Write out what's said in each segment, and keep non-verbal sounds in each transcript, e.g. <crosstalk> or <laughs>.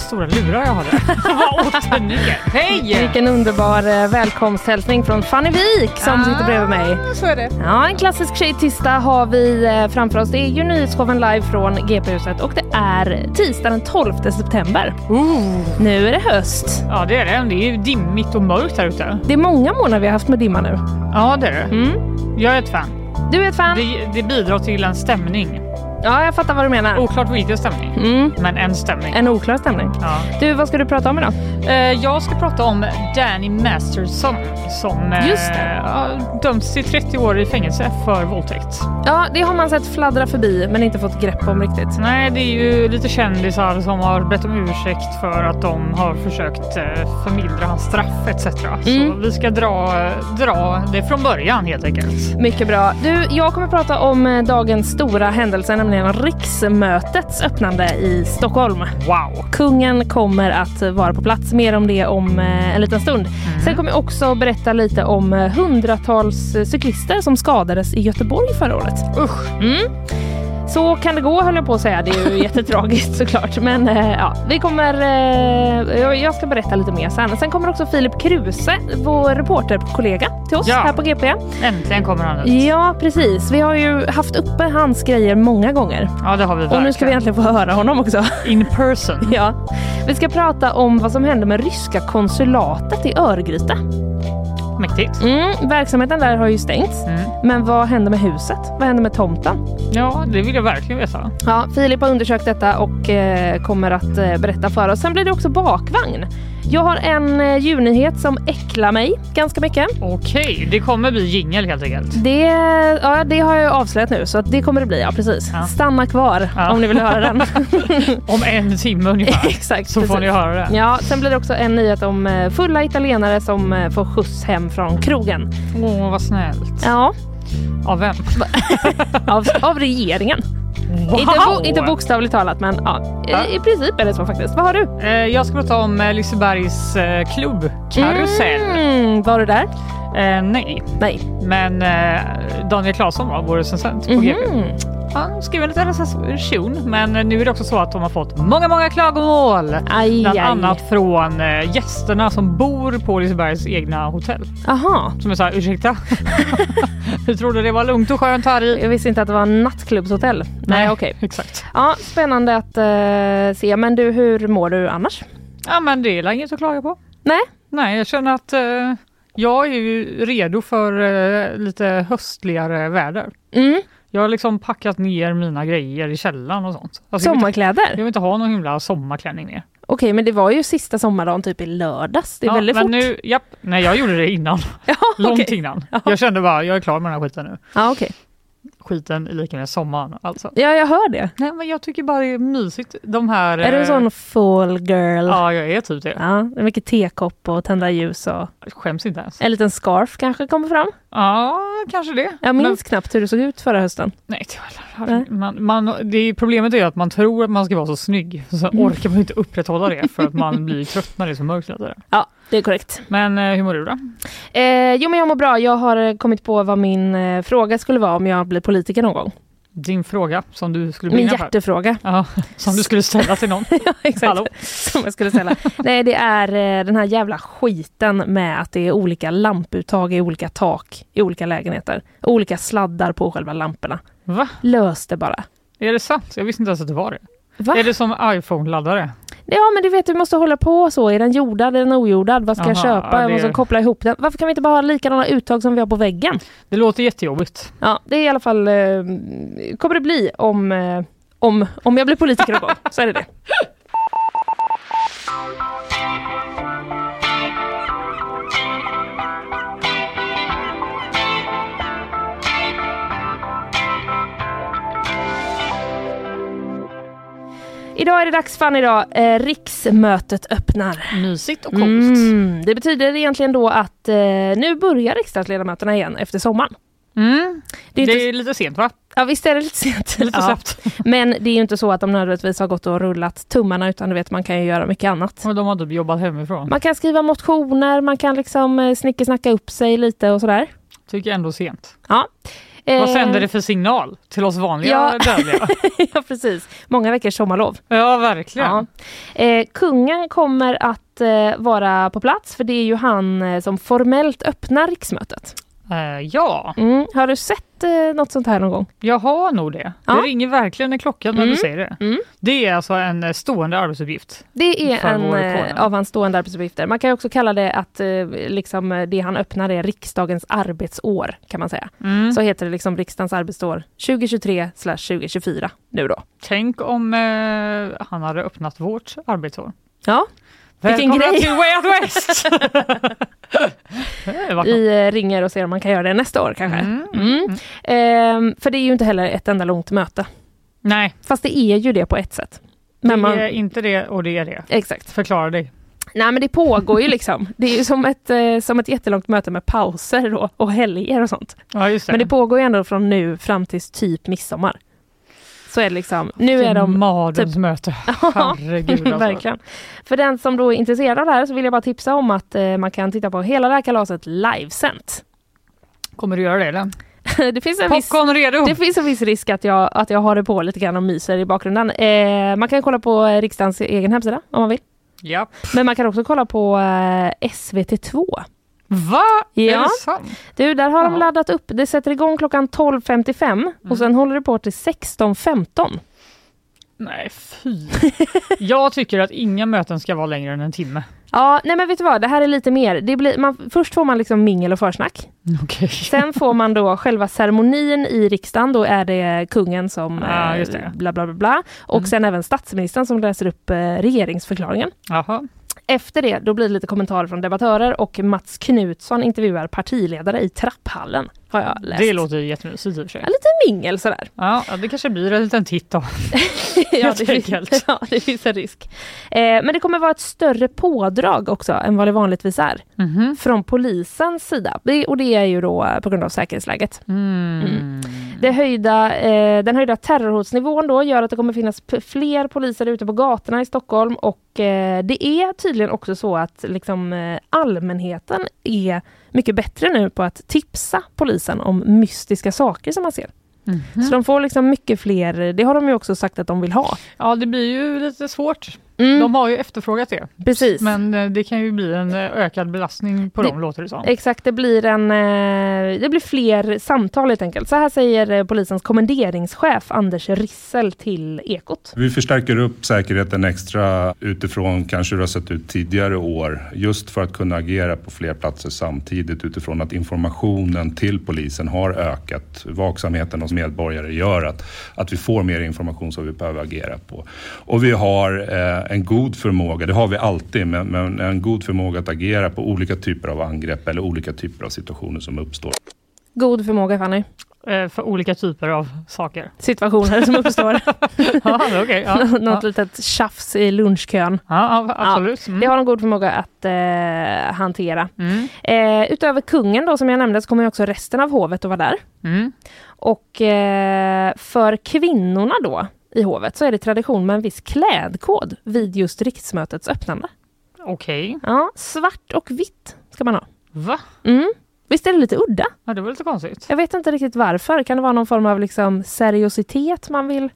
Vad stora lurar jag <laughs> vad åternyckel. Hej! Vilken underbar eh, välkomsthälsning från Fanny Wik som Ah, sitter bredvid mig. Så är det. Ja, en klassisk tjejtisdag har vi eh, framför oss. Det är ju nyhetsshowen live från GP-huset och det är tisdag den 12 september. Nu är det höst. Ja, det är det. Det är ju dimmigt och mörkt här ute. Det är många månader vi har haft med dimma nu. Ja, det är det. Mm. Jag är ett fan. Du är ett fan? Det, det bidrar till en stämning. Ja, jag fattar vad du menar. Oklart vilken stämning, Mm. men en stämning. En oklar stämning. Ja. Du, vad ska du prata om idag? Eh, jag ska prata om Danny Masterson som eh, dömts till 30 år i fängelse för våldtäkt. Ja, det har man sett fladdra förbi men inte fått grepp om riktigt. Nej, det är ju lite kändisar som har bett om ursäkt för att de har försökt eh, förmildra hans straff etc. Mm. Så vi ska dra, dra det från början helt enkelt. Mycket bra. Du, jag kommer prata om eh, dagens stora händelse, nämligen riksmötets öppnande i Stockholm. Wow! Kungen kommer att vara på plats. Mer om det om eh, en liten stund. Sen kommer jag också berätta lite om eh, hundratals eh, cyklister som skadades i Göteborg förra året. Usch! Mm. Så kan det gå höll jag på att säga. Det är ju <laughs> jättetragiskt såklart. Men eh, ja, vi kommer... Eh, jag- ska berätta lite mer sen. Sen kommer också Filip Kruse, vår reporterkollega till oss Ja. här på GP. Äntligen kommer han ut. Ja, precis. Vi har ju haft uppe hans grejer många gånger. Ja, det har vi Och nu ska vi verkligen. äntligen få höra honom också. In person. <laughs> Ja. Vi ska prata om vad som hände med ryska konsulatet i Örgryte. Mäktigt. Mm, verksamheten där har ju stängts. Mm. Men vad hände med huset? Vad hände med tomten? Ja, det vill jag verkligen veta. Ja, Filip har undersökt detta och eh, kommer att eh, berätta för oss. Sen blir det också bakvagn. Jag har en eh, djurnyhet som äcklar mig ganska mycket. Okej, det kommer bli jingel helt enkelt. Det, ja, det har jag avslöjat nu så det kommer det bli. Ja, precis. Ja. Stanna kvar Ja. om ni vill höra den. <laughs> Om en timme ungefär. <laughs> Exakt. Så får precis. ni höra det. Ja, sen blir det också en nyhet om eh, fulla italienare som eh, får skjuts hem från krogen. Åh, vad snällt. Ja, Av vem? <laughs> av, av regeringen. Wow! Inte, bo, inte bokstavligt talat, men ja, Ja. i, i princip är det så faktiskt. Vad har du? Eh, Jag ska prata om eh, Lisebergs eh, klubb Karusell. Mm, var du där? Eh, nej, Nej. men eh, Daniel Claesson var vår recensent på GP. Han skrev en liten recension, men nu är det också så att de har fått många, många klagomål. Aj, Bland aj. annat från eh, gästerna som bor på Lisebergs egna hotell. Aha. Som är såhär, ursäkta? <laughs> du trodde det var lugnt och skönt här i? Jag visste inte att det var en nattklubbshotell. Nej, okej. <laughs> Exakt. Ja, spännande att eh, se. Men du, hur mår du annars? Ja men det är inget att klaga på. Nej? Nej, jag känner att eh, jag är ju redo för eh, lite höstligare väder. Mm. Jag har liksom packat ner mina grejer i källaren och sånt. Alltså, jag, vill inte, Sommarkläder? jag vill inte ha någon himla sommarklänning mer. Okej, men det var ju sista sommardagen typ i lördags. Det är Ja, väldigt men fort. nu, japp, nej jag gjorde det innan. <laughs> Ja, Långt okej. innan. Jaha. Jag kände bara, jag är klar med den här skiten nu. Ja, okej. Skiten lika med sommaren alltså. Ja, jag hör det. Nej men jag tycker bara det är mysigt. De här... Är du en eh, sån fall girl? Ja, jag är typ det. Ja, det är mycket tekopp och tända ljus och Jag skäms inte ens. en liten scarf kanske kommer fram. Ja, kanske det. Jag minns knappt hur det såg ut förra hösten. Nej, heller. man, man, det Problemet är att man tror att man ska vara så snygg, så Mm. orkar man inte upprätthålla det för att man blir trött när det är så mörkt. Ja, det är korrekt. Men eh, hur mår du då? Eh, jo, men jag mår bra. Jag har eh, kommit på vad min eh, fråga skulle vara om jag blir politiker någon gång. Din fråga som du skulle Min för? hjärtefråga. Ja, <laughs> som du skulle ställa till någon. <laughs> ja, exakt. Hallå? Som jag skulle ställa. Nej, det är eh, den här jävla skiten med att det är olika lamputtag i olika tak i olika lägenheter. Olika sladdar på själva lamporna. Va? Lös det bara. Är det sant? Jag visste inte ens att det var det. Va? Är det som iPhone-laddare? Ja, men du vet, du måste hålla på så. Är den jordad? Är den ojordad? Vad ska jag Aha, köpa? ja, Jag det- måste koppla ihop den. Varför kan vi inte bara ha likadana uttag som vi har på väggen? Det låter jättejobbigt. Ja, det är i alla fall... Eh, kommer det bli om, eh, om, om jag blir politiker någon gång. Så är det det. <laughs> Idag är det dags Fanny idag. Eh, riksmötet öppnar. Mysigt och coolt. Mm, det betyder egentligen då att eh, nu börjar riksdagsledamöterna igen efter sommaren. Mm. Det Det är är, inte- lite sent va? Ja visst är det lite sent. Lite ja. Men det är ju inte så att de nödvändigtvis har gått och rullat tummarna utan du vet man kan ju göra mycket annat. Och de har typ jobbat hemifrån. Man kan skriva motioner, man kan liksom eh, snickesnacka upp sig lite och sådär. Tycker ändå sent. Ja. Vad Eh, sänder det för signal till oss vanliga Ja. dödliga? <laughs> ja precis, många veckors sommarlov. Ja, verkligen. Ja. Eh, kungen kommer att eh, vara på plats för det är ju han eh, som formellt öppnar riksmötet. Eh, ja, Mm. Har du sett eh, något sånt här någon gång? jag har nog det. Ja. Det ringer verkligen i klockan när Mm. du säger det. Mm. Det är alltså en eh, stående arbetsuppgift. Det är en av hans stående arbetsuppgifter. Man kan också kalla det att eh, liksom, det han öppnar är riksdagens arbetsår kan man säga. Mm. Så heter det liksom riksdagens arbetsår 2023 2024 nu då. Tänk om han hade öppnat vårt arbetsår. Ja, Vilken Välkomna grej. till Way Out West! <laughs> <laughs> Det vi eh, ringer och ser om man kan göra det nästa år kanske. Mm, Mm. mm. Ehm, för det är ju inte heller ett enda långt möte. Nej, Fast det är ju det på ett sätt. det Men man, är inte det och det är det. Exakt. Förklara dig. Nej men det pågår ju liksom. Det är ju som ett, eh, som ett jättelångt möte med pauser då, och helger och sånt. Ja, just det. Men det pågår ju ändå från nu fram till typ midsommar. Så är det liksom. Nu är de... Mardens möte. <laughs> Herregud alltså. Verkligen. För den som då är intresserad av det här så vill jag bara tipsa om att eh, man kan titta på hela det här kalaset livesänt. Kommer du göra det eller? <laughs> det, finns en viss, redo! det finns en viss risk att jag, att jag har det på lite grann och myser i bakgrunden. Eh, man kan kolla på eh, riksdagens egen hemsida om man vill. Ja. Men man kan också kolla på eh, SVT2. Va? Är Ja. det sant? Du, där har de Jaha. laddat upp. Det sätter igång klockan 12.55 Mm. och sen håller det på till 16.15. Nej, fy. <laughs> Jag tycker att inga möten ska vara längre än en timme. Ja, nej men vet du vad, det här är lite mer. Det blir, man, först får man liksom mingel och försnack. <laughs> Okej. Sen får man då själva ceremonin i riksdagen, då är det kungen som Ja, eh, bla bla bla bla. Och Mm. sen även statsministern som läser upp eh, regeringsförklaringen. Jaha. Efter det, då blir det lite kommentarer från debattörer och Mats Knutsson intervjuar partiledare i trapphallen. Har jag läst. Det låter jättemysigt i och för sig. Ja, lite mingel sådär. Ja, det kanske blir en liten titt då. <laughs> ja, det, finns, <laughs> <laughs> ja, det finns en risk. Eh, men det kommer vara ett större pådrag också än vad det vanligtvis är. Mhm. Från polisens sida. Och det är ju då på grund av säkerhetsläget. Mm. Det höjda, eh, den höjda terrorhotsnivån då gör att det kommer finnas fler poliser ute på gatorna i Stockholm och eh, det är tydligen också så att liksom, eh, allmänheten är mycket bättre nu på att tipsa polisen om mystiska saker som man ser. Mhm. Så de får liksom mycket fler, det har de ju också sagt att de vill ha. Ja, det blir ju lite svårt. Mm, De har ju efterfrågat det. precis. Men eh, det kan ju bli en eh, ökad belastning på Det- dem, låter det som. Exakt, det blir, en, eh, det blir fler samtal helt enkelt. Så här säger polisens kommenderingschef Anders Rissel till Ekot. Vi förstärker upp säkerheten extra utifrån kanske hur det har sett ut tidigare år. Just för att kunna agera på fler platser samtidigt utifrån att informationen till polisen har ökat. Vaksamheten hos medborgare gör att, att vi får mer information som vi behöver agera på. Och vi har eh, en god förmåga, det har vi alltid, men, men en god förmåga att agera på olika typer av angrepp eller olika typer av situationer som uppstår. God förmåga Fanny. Eh, för olika typer av saker. Situationer som uppstår. <laughs> ja, okej. ja. Något ja. litet tjafs i lunchkön. Ja, ja, absolut. Det Mm. har de god förmåga att eh, hantera. Mm. Eh, utöver kungen då som jag nämnde så kommer också resten av hovet att vara där. Mm. Och eh, för kvinnorna då i hovet så är det tradition med en viss klädkod vid just riksmötets öppnande. Okej. Ja, svart och vitt ska man ha. Va? Mm. Visst är det lite udda? Ja, det var lite konstigt. Jag vet inte riktigt varför. Kan det vara någon form av liksom seriositet man vill?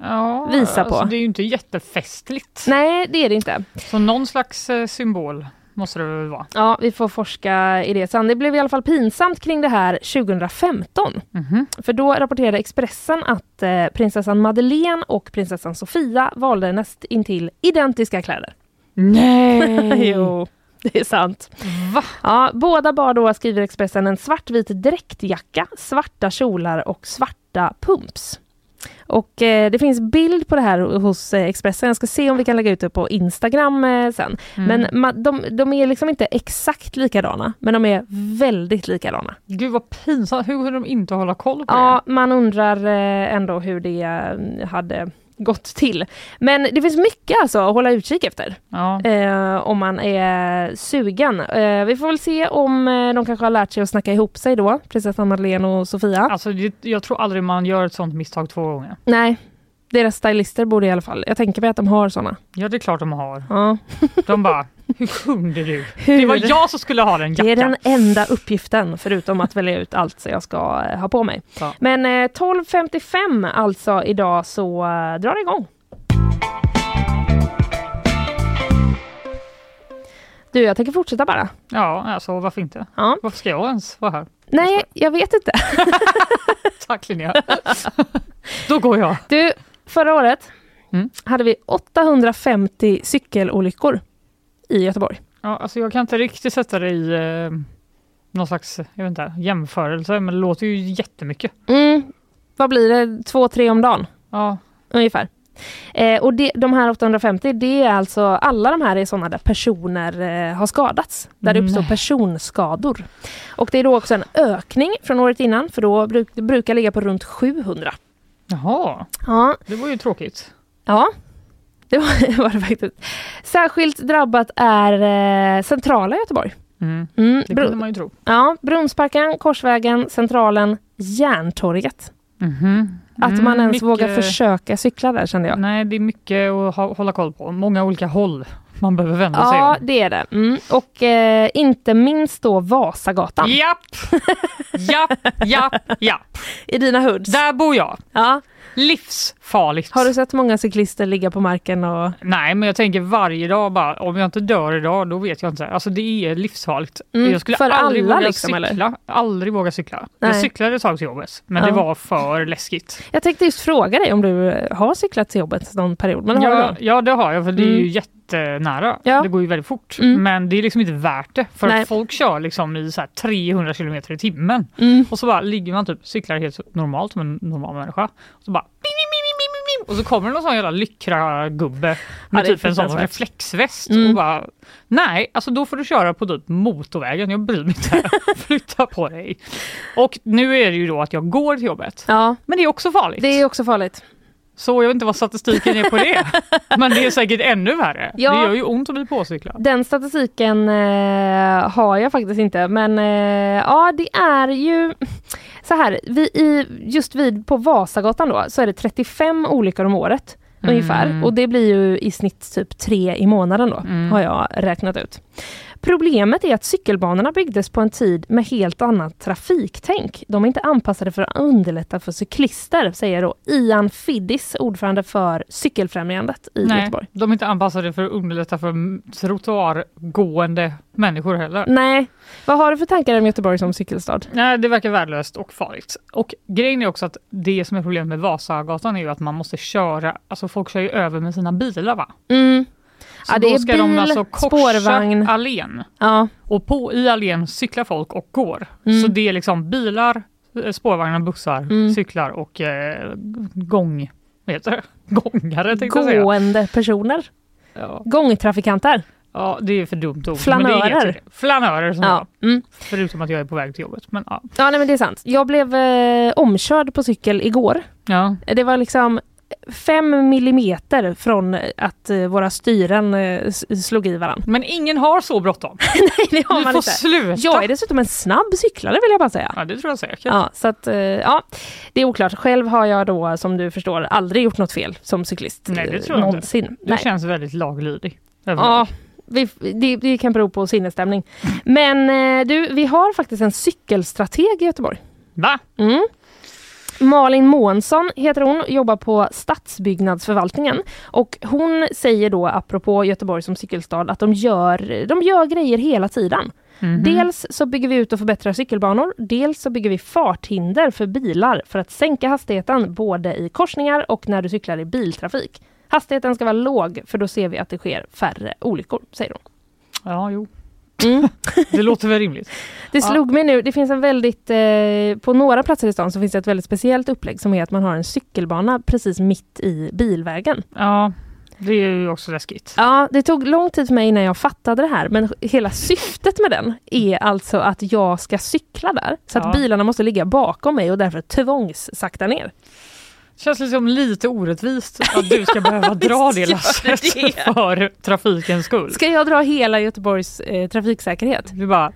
Ja, Visa på. Alltså, det är ju inte jättefestligt. Nej, det är det inte. Så någon slags eh, symbol måste det väl vara. Ja, vi får forska i det sen. Det blev i alla fall pinsamt kring det här 2015. Mhm. För då rapporterade Expressen att eh, prinsessan Madeleine och prinsessan Sofia valde näst intill identiska kläder. Nej! <laughs> jo, det är sant. Va? Ja, båda bar då, skriver Expressen, en svartvit dräktjacka, svarta kjolar och svarta pumps. Och eh, det finns bild på det här hos eh, Expressen. Jag ska se om vi kan lägga ut det på Instagram eh, sen. Mm. Men ma- de, de är liksom inte exakt likadana, men de är väldigt likadana. Gud vad pinsamt. Hur kunde de inte hålla koll på Ja, man undrar eh, ändå hur det eh, hade gått till. Men det finns mycket alltså att hålla utkik efter. Ja. Eh, om man är sugen. Eh, vi får väl se om eh, de kanske har lärt sig att snacka ihop sig då, prinsessan Madeleine och Sofia. Alltså, jag tror aldrig man gör ett sånt misstag två gånger. Nej, deras stylister borde i alla fall. Jag tänker mig att de har såna. Ja, det är klart de har. Ja. De bara, hur kunde du? Hur? Det var jag som skulle ha den Det är jackan. den enda uppgiften förutom att välja ut allt jag ska eh, ha på mig. Ja. Men eh, 12.55 alltså idag så eh, drar det igång. Du, jag tänker fortsätta bara. Ja, alltså varför inte? Ja. Varför ska jag ens vara här? Nej, jag vet inte. <laughs> Tack Linnea. <laughs> Då går jag. Du, förra året Mm. hade vi 850 cykelolyckor i Göteborg. Ja, alltså jag kan inte riktigt sätta det i eh, någon slags jag vet inte, jämförelse, men det låter ju jättemycket. Mm, vad blir det? Två, tre om dagen Ja, ungefär. Eh, och det, de här 850, det är alltså alla de här är sådana där personer eh, har skadats. Där det uppstår personskador. Och det är då också en ökning från året innan, för då bruk, det brukar ligga på runt 700. Jaha, Ja, det var ju tråkigt. Ja, <laughs> det var, var det faktiskt. Särskilt drabbat är eh, centrala Göteborg. Mm. Mm, Det kunde man ju tro. ja, Brunnsparken, Korsvägen, Centralen, Järntorget. Mhm. Att Mm, man ens mycket- vågar försöka cykla där kände jag. Nej, det är mycket att ha, hålla koll på. Många olika håll man behöver vända sig Ja, om. det är det. Mm. Och eh, inte minst då Vasagatan Japp! Japp, japp, japp. <laughs> i dina hoods. Där bor jag. Ja. Livsfarligt. Har du sett många cyklister ligga på marken och... Nej, men jag tänker varje dag bara, om jag inte dör idag, då vet jag inte. Alltså det är livsfarligt. Mm, jag skulle för aldrig alla våga liksom, cykla. eller? Aldrig våga cykla. Nej. Jag cyklade ett tag till jobbet, men Ja. det var för läskigt. Jag tänkte just fråga dig om du har cyklat till jobbet någon period. Men Ja, ja, det har jag, för det är Mm. ju jättenära. Ja. Det går ju väldigt fort. Mm. Men det är liksom inte värt det. För Nej. att folk kör liksom i så här 300 kilometer i timmen. Mm. Och så bara ligger man typ cyklar helt normalt som en normal människa. Och så bara och så kommer det någon sån jävla lyckra gubbe med är typ en sån reflexväst Mm. och bara nej, alltså då får du köra på typ motorvägen. Jag bryr mig inte. <laughs> Flytta på dig. Och nu är det ju då att jag går till jobbet. Ja, Men det är också farligt. det är också farligt. Så jag vet inte vad statistiken är på det. <laughs> Men det är säkert ännu värre. Ja. Det gör ju ont att bli påcyklad. Den statistiken eh, har jag faktiskt inte men eh, ja det är ju <laughs> så här, vi, i, just vid på Vasagatan då så är det 35 olyckor om året Mm. ungefär och det blir ju i snitt typ tre i månaden då Mm. har jag räknat ut. Problemet är att cykelbanorna byggdes på en tid med helt annat trafiktänk. De är inte anpassade för att underlätta för cyklister, säger då Ian Fiddis, ordförande för Cykelfrämjandet i Nej, Göteborg. de är inte anpassade för att underlätta för trottoargående människor heller. Nej, vad har du för tankar om Göteborg som cykelstad? Nej, det verkar värdelöst och farligt. Och grejen är också att det som är problemet med Vasagatan är ju att man måste köra, alltså folk kör ju över med sina bilar va? Mm. Så Ja, det då ska de bil, alltså korsa spårvagn. allén. Ja, Och på, i allén cyklar folk och går. Mm. Så det är liksom bilar, eh, spårvagnar, bussar, Mm. cyklar och eh, gång... Vad heter det? <laughs> Gångare tänkte jag säga. gående personer. Ja. Gångtrafikanter. ja, det är för dumt ord. Flanörer. Flanörer som Ja. jag. Mm. Förutom att jag är på väg till jobbet. Men ja. ja, nej men det är sant. Jag blev eh, omkörd på cykel igår. ja. Det var liksom fem millimeter från att eh, våra styren eh, slog i varandra. Men ingen har så bråttom. <laughs> Nej, det har Du man får inte. sluta. Jag är dessutom en snabb cyklare vill jag bara säga. Ja, det tror jag säkert. Ja, så att, eh, ja, det är oklart. Själv har jag då, som du förstår, aldrig gjort något fel som cyklist. Nej, det tror jag inte. någonsin. Du Nej. känns väldigt laglydig. Ja, vi, det, det kan bero på sinnesstämning. Men du, vi har faktiskt en cykelstrateg i Göteborg. Va? Mm. Malin Månsson heter hon, jobbar på stadsbyggnadsförvaltningen och hon säger då apropå Göteborg som cykelstad att de gör, de gör grejer hela tiden. Mhm. Dels så bygger vi ut och förbättrar cykelbanor, dels så bygger vi farthinder för bilar för att sänka hastigheten både i korsningar och när du cyklar i biltrafik. Hastigheten ska vara låg för då ser vi att det sker färre olyckor, säger hon. Ja, jo. Mm. <laughs> Det låter väl rimligt. Det Ja. slog mig nu, det finns en väldigt, eh, på några platser i stan så finns det ett väldigt speciellt upplägg som är att man har en cykelbana precis mitt i bilvägen. Ja, det är ju också läskigt. Ja, det tog lång tid för mig innan jag fattade det här men hela syftet med den är alltså att jag ska cykla där så att Ja. bilarna måste ligga bakom mig och därför tvångssakta ner. Känns liksom lite orättvist att du ska behöva <laughs> dra det lasset för trafikens skull. Ska jag dra hela Göteborgs eh, trafiksäkerhet? Du bara...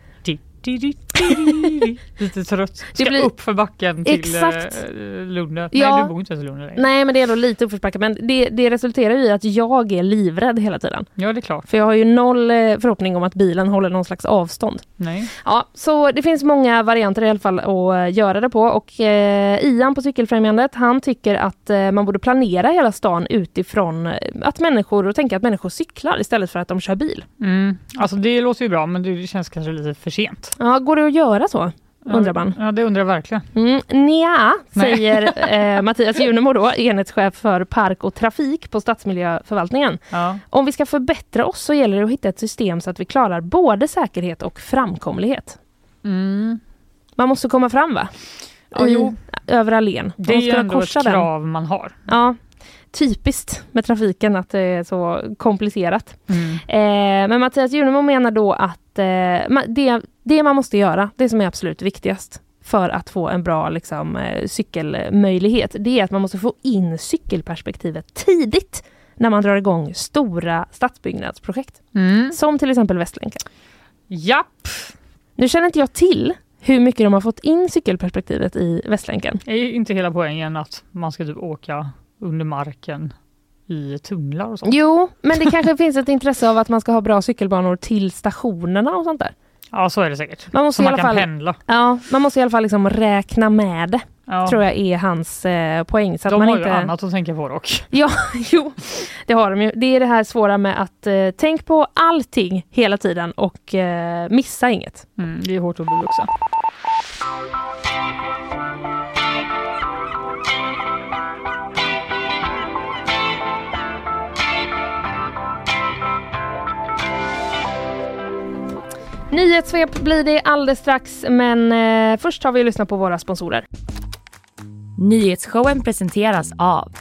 Lite trött. Ska blir- upp för backen till Exakt. eh, Lunden. Ja. Nej, du bor inte ens i Lunden längre. Nej men det är nog lite uppförsbacke men det, det resulterar i att jag är livrädd hela tiden. Ja, det är klart. För jag har ju noll eh, förhoppning om att bilen håller någon slags avstånd. Nej. Ja, så det finns många varianter i alla fall att eh, göra det på och eh, Ian på Cykelfrämjandet han tycker att eh, man borde planera hela stan utifrån att människor och tänka att människor cyklar istället för att de kör bil. Mm. Alltså det låter ju bra, men det känns kanske lite för sent. Ja, går det att göra så? Undrar man. Ja, det undrar jag verkligen. Mm, nja, säger <laughs> eh, Mattias Junemo då, enhetschef för park och trafik på Stadsmiljöförvaltningen. Ja. Om vi ska förbättra oss så gäller det att hitta ett system så att vi klarar både säkerhet och framkomlighet. Mm. Man måste komma fram va? Ja, I, jo. Över allén. Det är ju ändå ett korsa den. krav man har. Ja, typiskt med trafiken att det är så komplicerat. Mm. Eh, men Mattias Junemo menar då att eh, det, det man måste göra, det som är absolut viktigast för att få en bra liksom, eh, cykelmöjlighet, det är att man måste få in cykelperspektivet tidigt när man drar igång stora stadsbyggnadsprojekt. Mm. Som till exempel Västlänken. Japp! Nu känner inte jag till hur mycket de har fått in cykelperspektivet i Västlänken. Är inte hela poängen att man ska typ åka under marken i tunnlar och sånt? Jo, men det kanske <laughs> finns ett intresse av att man ska ha bra cykelbanor till stationerna och sånt där. Ja, så är det säkert. Man måste Så i man alla kan fall, pendla. ja, man måste i alla fall liksom räkna med det, Ja. tror jag är hans eh, poäng. Så att De man har inte... ju annat att tänka på dock. <laughs> Ja, jo, det har de ju. Det är det här svåra med att eh, tänk på allting hela tiden och eh, missa inget. Mm, det är hårt att bli vuxen. Nyhetssvep blir det alldeles strax, men eh, först har vi lyssnat på våra sponsorer. Nyhetsshowen presenteras av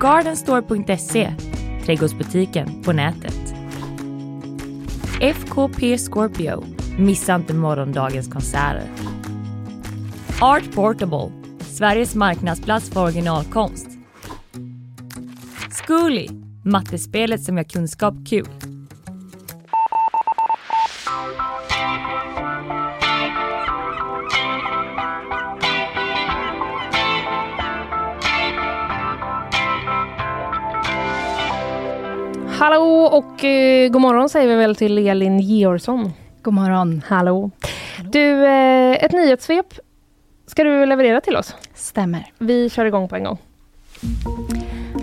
Gardenstore.se, trädgårdsbutiken på nätet. FKP Scorpio, missa inte morgondagens konserter. Art Portable, Sveriges marknadsplats för originalkonst. Zcooly, mattespelet som gör kunskap kul. Hallå och eh, god morgon säger vi väl till Elin Georgsson. God morgon. Hallå. Du, eh, ett nyhetssvep ska du leverera till oss. Stämmer. Vi kör igång på en gång.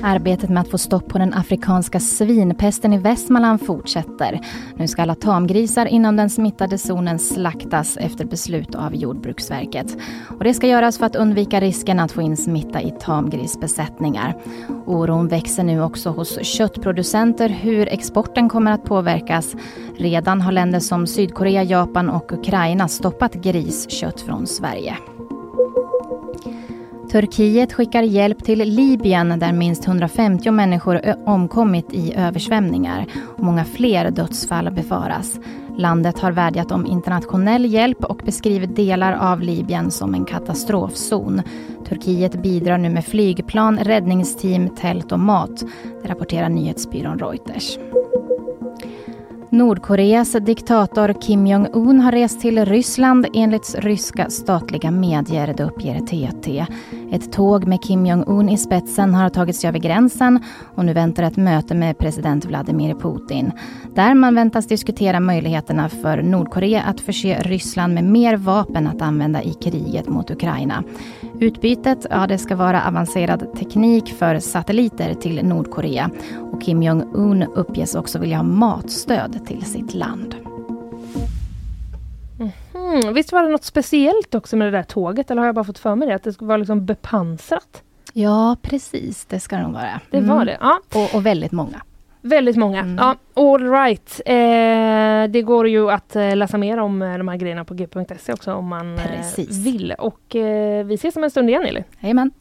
Arbetet med att få stopp på den afrikanska svinpesten i Västmanland fortsätter. Nu ska alla tamgrisar inom den smittade zonen slaktas efter beslut av Jordbruksverket. Och det ska göras för att undvika risken att få in smitta i tamgrisbesättningar. Oron växer nu också hos köttproducenter hur exporten kommer att påverkas. Redan har länder som Sydkorea, Japan och Ukraina stoppat griskött från Sverige. Turkiet skickar hjälp till Libyen där minst 150 människor omkommit i översvämningar. Och många fler dödsfall befaras. Landet har vädjat om internationell hjälp och beskriver delar av Libyen som en katastrofzon. Turkiet bidrar nu med flygplan, räddningsteam, tält och mat. Det rapporterar nyhetsbyrån Reuters. Nordkoreas diktator Kim Jong-Un har rest till Ryssland enligt ryska statliga medier, det uppger TT. Ett tåg med Kim Jong-Un i spetsen har tagit sig över gränsen och nu väntar ett möte med president Vladimir Putin. Där man väntas diskutera möjligheterna för Nordkorea att förse Ryssland med mer vapen att använda i kriget mot Ukraina. Utbytet, ja det ska vara avancerad teknik för satelliter till Nordkorea och Kim Jong-Un uppges också vilja ha matstöd till sitt land. Mm, visst var det något speciellt också med det där tåget eller har jag bara fått för mig det? Att det skulle vara liksom bepansrat? Ja, precis. Det ska det nog vara. Det var det. Ja, Och, och väldigt många. Väldigt många. Mm. Ja, all right. Eh, det går ju att eh, läsa mer om eh, de här grejerna på g.se också om man eh, Precis. vill. Och eh, vi ses om en stund igen Elin. Jajamän.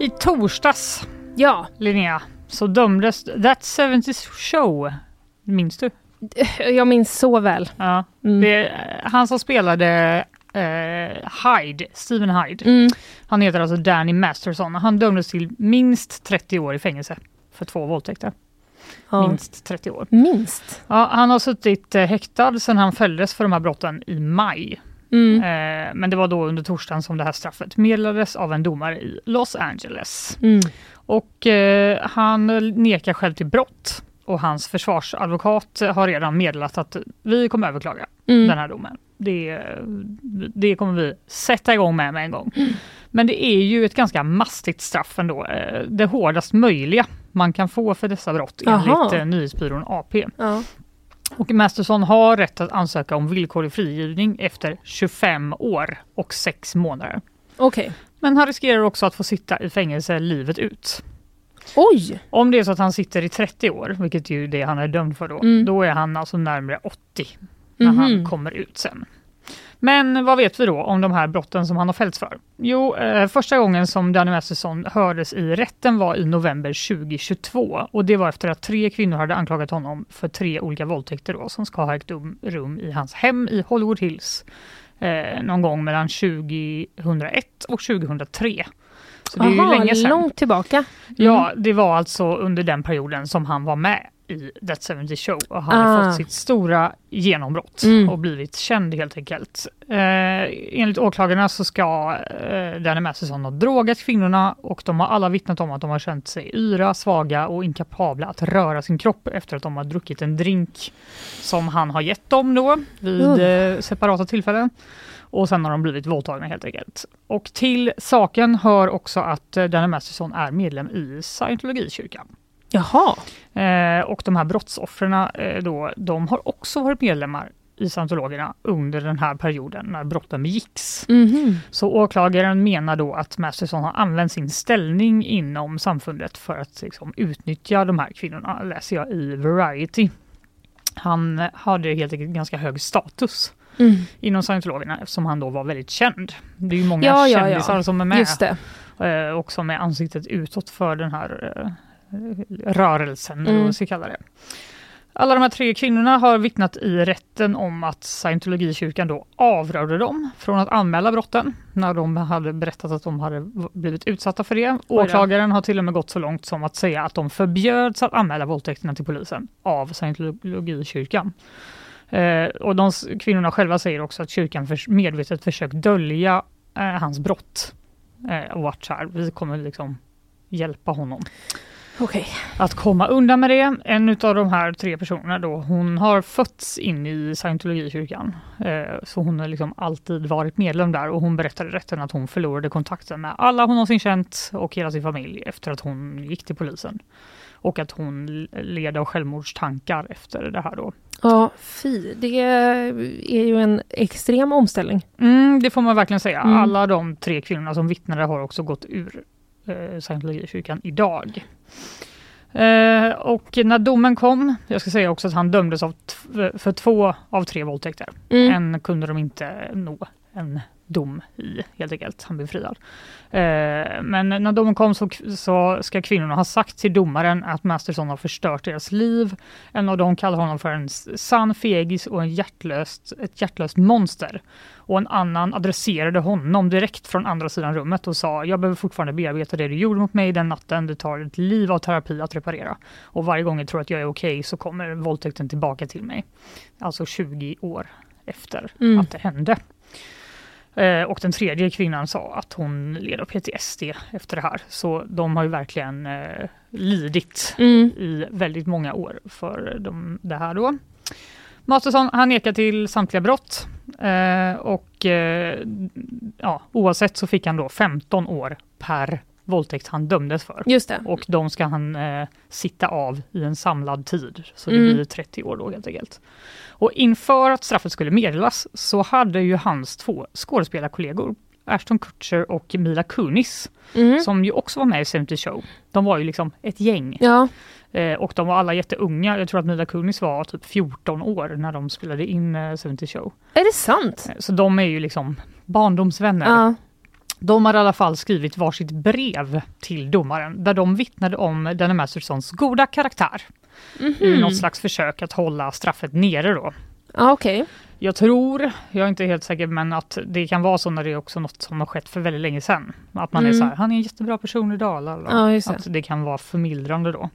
I torsdags, Ja, Linnea, så dömdes That 70's Show. Minns du? <laughs> jag minns så väl. Ja. Mm. Det han som spelade eh, Hyde, Stephen Hyde. Mm. Han heter alltså Danny Masterson. Han dömdes till minst 30 år i fängelse för två våldtäkter. Ja. Minst 30 år. Minst. Ja, han har suttit eh, häktad sedan han fälldes för de här brotten i maj. Mm. Eh, men det var då under torsdagen som det här straffet meddelades av en domare i Los Angeles. Mm. Och eh, han nekar själv till brott och hans försvarsadvokat har redan meddelat att vi kommer överklaga Mm. den här domen. Det, det kommer vi sätta igång med med en gång. Men det är ju ett ganska mastigt straff ändå. Eh, Det hårdast möjliga man kan få för dessa brott Jaha. enligt eh, nyhetsbyrån AP. Ja. Och Masterson har rätt att ansöka om villkorlig frigivning efter 25 år och 6 månader. Okej. Men han riskerar också att få sitta i fängelse livet ut. Oj! Om det är så att han sitter i 30 år, vilket ju är det han är dömd för då, Mm. då är han alltså närmare 80 när han Mhm. kommer ut sen. Men vad vet vi då om de här brotten som han har fällts för? Jo, eh, första gången som Danny Masterson hördes i rätten var i november 2022 och det var efter att tre kvinnor hade anklagat honom för tre olika våldtäkter då, som ska ha ägt rum i hans hem i Hollywood Hills eh, någon gång mellan 2001 och 2003. Så det är ju Aha, länge sedan. långt tillbaka. Ja, det var alltså under den perioden som han var med i That 70 Show och hade Ah. fått sitt stora genombrott Mm. och blivit känd helt enkelt. Eh, enligt åklagarna så ska eh, Danny Masterson ha drogat kvinnorna och de har alla vittnat om att de har känt sig yra, svaga och inkapabla att röra sin kropp efter att de har druckit en drink som han har gett dem då vid Uh. eh, separata tillfällen. Och sen har de blivit våldtagna helt enkelt. Och till saken hör också att eh, Danny Masterson är medlem i scientologikyrkan. Jaha. Eh, och de här brottsoffren eh, då, de har också varit medlemmar i scientologerna under den här perioden när brotten begicks. Mhm. Så åklagaren menar då att Masterson har använt sin ställning inom samfundet för att liksom, utnyttja de här kvinnorna, läser jag i Variety. Han eh, hade helt enkelt ganska hög status Mm. inom scientologerna eftersom han då var väldigt känd. Det är ju många Ja, ja, ja. kändisar som är med eh, och som är ansiktet utåt för den här rörelsen, eller Mm. vad man ska kalla det. Alla de här tre kvinnorna har vittnat i rätten om att scientologikyrkan då avrådde dem från att anmäla brotten när de hade berättat att de hade blivit utsatta för det. Åklagaren har till och med gått så långt som att säga att de förbjöds att anmäla våldtäkterna till polisen av scientologikyrkan. Eh, och de kvinnorna själva säger också att kyrkan förs- medvetet försökt dölja eh, hans brott eh, och varit så här, vi kommer liksom hjälpa honom Okej. att komma undan med det. En av de här tre personerna då, hon har fötts in i scientologikyrkan. Eh, så hon har liksom alltid varit medlem där och hon berättade i rätten att hon förlorade kontakten med alla hon någonsin känt och hela sin familj efter att hon gick till polisen. Och att hon led av självmordstankar efter det här då. Ja, fy. Det är ju en extrem omställning. Mm, det får man verkligen säga. Mm. Alla de tre kvinnorna som vittnade har också gått ur eh, scientologikyrkan idag. Eh, och när domen kom, jag ska säga också att han dömdes för två av tre våldtäkter. Mm. En kunde de inte nå en dom i helt enkelt. Han blev friad. Eh, men när domen kom så, så ska kvinnorna ha sagt till domaren att Masterson har förstört deras liv. En av dem kallar honom för en sann fegis och en hjärtlöst, ett hjärtlöst monster. Och en annan adresserade honom direkt från andra sidan rummet och sa jag behöver fortfarande bearbeta det du gjorde mot mig den natten. Det tar ett liv av terapi att reparera. Och varje gång jag tror att jag är okej så kommer våldtäkten tillbaka till mig. Alltså 20 år efter Mm. att det hände. Eh, och den tredje kvinnan sa att hon led av PTSD efter det här. Så de har ju verkligen eh, lidit Mm. i väldigt många år för de, det här då. Masterson han nekar till samtliga brott och eh, ja, oavsett så fick han då 15 år per våldtäkt han dömdes för. Just det. Och de ska han eh, sitta av i en samlad tid, så det Mm. blir 30 år då helt enkelt. Och inför att straffet skulle meddelas så hade ju hans två skådespelarkollegor, Ashton Kutcher och Mila Kunis, Mm. som ju också var med i 70 Show. De var ju liksom ett gäng Ja. Eh, och de var alla jätteunga. Jag tror att Mila Kunis var typ 14 år när de spelade in eh, 70 Show. Är det sant? Eh, Så de är ju liksom barndomsvänner. Ja. De har i alla fall skrivit varsitt brev till domaren där de vittnade om Danny Mastersons goda karaktär i något slags försök att hålla straffet nere då. Ja, Okej. Jag tror, jag är inte helt säker, men att det kan vara så när det är också något som har skett för väldigt länge sedan. Att man är Mm. så här, han är en jättebra person idag. just det. Att det kan vara förmildrande då.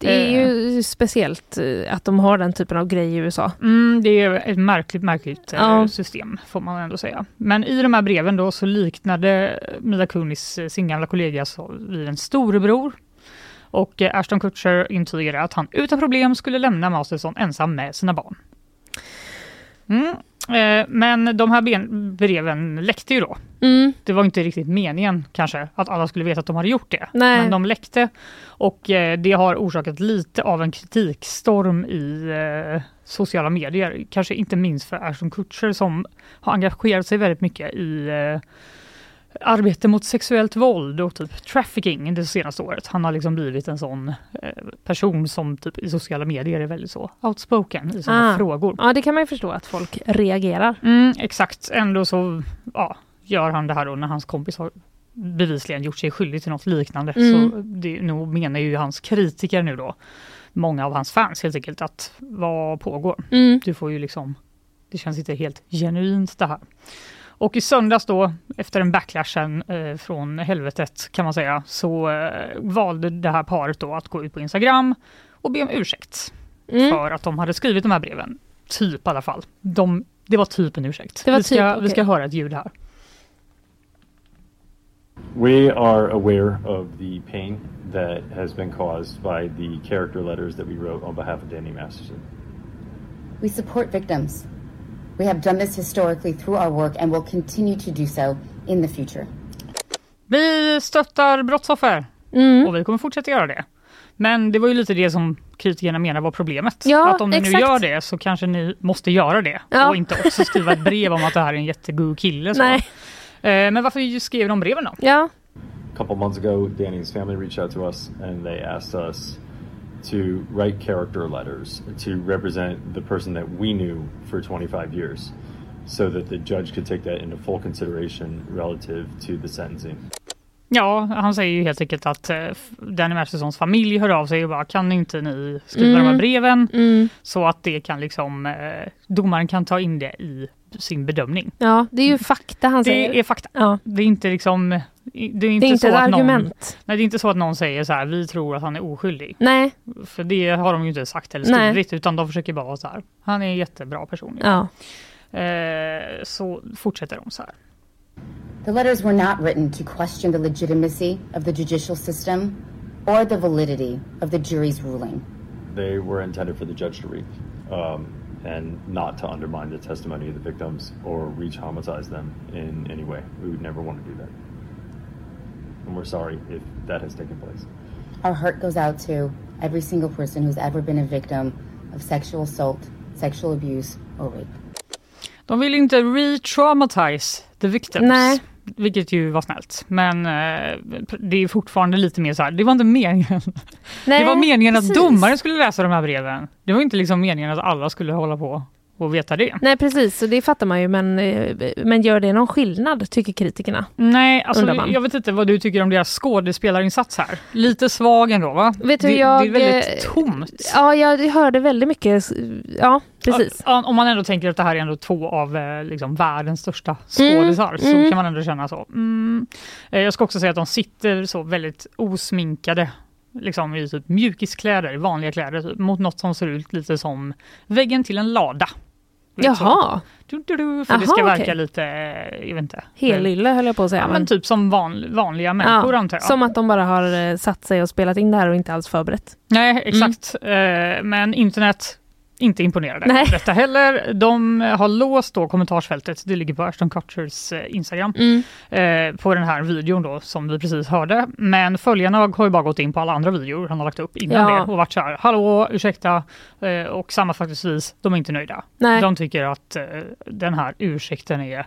Det är ju speciellt eh, att de har den typen av grej i USA. Mm, det är ett märkligt, märkligt eh, Ja. system får man ändå säga. Men i de här breven då så liknade Mila Kunis eh, sin gamla kollega vid en storebror. Och eh, Ashton Kutcher intygade att han utan problem skulle lämna Masterson ensam med sina barn. Mm. Eh, men de här breven läckte ju då. Mm. Det var inte riktigt meningen kanske att alla skulle veta att de hade gjort det. Nej. Men de läckte och eh, det har orsakat lite av en kritikstorm i eh, sociala medier. Kanske inte minst för Ashton Kutcher som har engagerat sig väldigt mycket i arbete mot sexuellt våld och typ trafficking det senaste året. Han har liksom blivit en sån eh, person som typ i sociala medier är väldigt så outspoken i sådana Ah. frågor. Ja, det kan man ju förstå att folk reagerar. Mm, exakt, ändå så ja, gör han det här då när hans kompis har bevisligen gjort sig skyldig till något liknande. Mm. Så det nog menar ju hans kritiker nu då, många av hans fans helt enkelt, att vad pågår? Mm. Du får ju liksom, det känns inte helt genuint det här. Och i söndags då, efter en backlashen eh, från helvetet kan man säga, så eh, valde det här paret då att gå ut på Instagram och be om ursäkt Mm. för att de hade skrivit de här breven. Typ i alla fall. De, det var typ en ursäkt. Det var vi, ska, typ, vi ska höra ett ljud här. We are aware of the pain that has been caused by the character letters that we wrote on behalf of Danny Masterson. We support victims. We have done this historically through our work and will continue to do so in the future. Vi stöttar brottsoffer Mm. och vi kommer fortsätta göra det. Men det var ju lite det som kritikerna menar var problemet. Ja, att om ni nu exakt. gör det så kanske ni måste göra det Ja. och inte också skriva ett brev om att det här är en jättegod kille. Så. Nej. Eh, Men varför skrev de breven då? Ja. A couple months ago, Danny's family reached out to us and they asked us to write character letters to represent the person that we knew for 25 years so that the judge could take that into full consideration relative to the sentencing. Ja, han säger ju helt enkelt att eh, Danny Mastersons familj hör av sig och bara kan inte ni skriva de här Mm. breven Mm. så att det kan liksom eh, domaren kan ta in det i sin bedömning. ja, det är ju fakta han säger. Det är fakta. Ja. Det är inte liksom det är inte, Det är inte så ett att någon, argument. nej, det är inte så att någon säger så här, vi tror att han är oskyldig. Nej. För det har de ju inte sagt eller Nej. skrivit utan de försöker bara vara så här, han är en jättebra person. Ja. Eh, så fortsätter de så här. The letters were not written to question the legitimacy of the judicial system or the validity of the jury's ruling. They were intended for the judge to read um, and not to undermine the testimony of the victims or re traumatize them in any way. We would never want to do that. And we're sorry if that has taken place. Our heart goes out to every single person who's ever been a victim of sexual assault, sexual abuse, or rape. De vill inte re-traumatize the victims. Nej. Vilket ju var snällt. Men eh, det är fortfarande lite mer så här, det var inte meningen. Nej, <laughs> det var meningen precis. att domaren skulle läsa de här breven. Det var inte liksom meningen att alla skulle hålla på och veta det. Nej precis, så det fattar man ju men, eh, men gör det någon skillnad tycker kritikerna? Nej, alltså, jag vet inte vad du tycker om deras skådespelarinsats här. Lite svag ändå va? Vet du, det, jag, det är väldigt eh, tomt. Ja, jag hörde väldigt mycket, ja precis. Ja, Om man ändå tänker att det här är ändå två av eh, liksom, världens största skådisar så mm. kan man ändå känna så. Mm. Jag ska också säga att de sitter så väldigt osminkade liksom i typ mjukiskläder, vanliga kläder, typ, mot något som ser ut lite som väggen till en lada. Liksom. Jaha, Du, du, du, för det Jaha, ska verka okej. lite, jag vet inte. helylle höll jag på att säga. Ja, men typ som van, vanliga människor antar jag. Som att de bara har eh, satt sig och spelat in det här och inte alls förberett. Nej, exakt. Eh, men internet inte imponerade Nej. av detta heller. De har låst då kommentarsfältet, det ligger på Ashton Kutchers eh, Instagram, Mm. eh, på den här videon då som vi precis hörde. Men följarna har ju bara gått in på alla andra videor han har lagt upp innan Ja. det och varit så här, hallå, ursäkta, eh, och sammanfattningsvis, de är inte nöjda. Nej. De tycker att eh, den här ursäkten är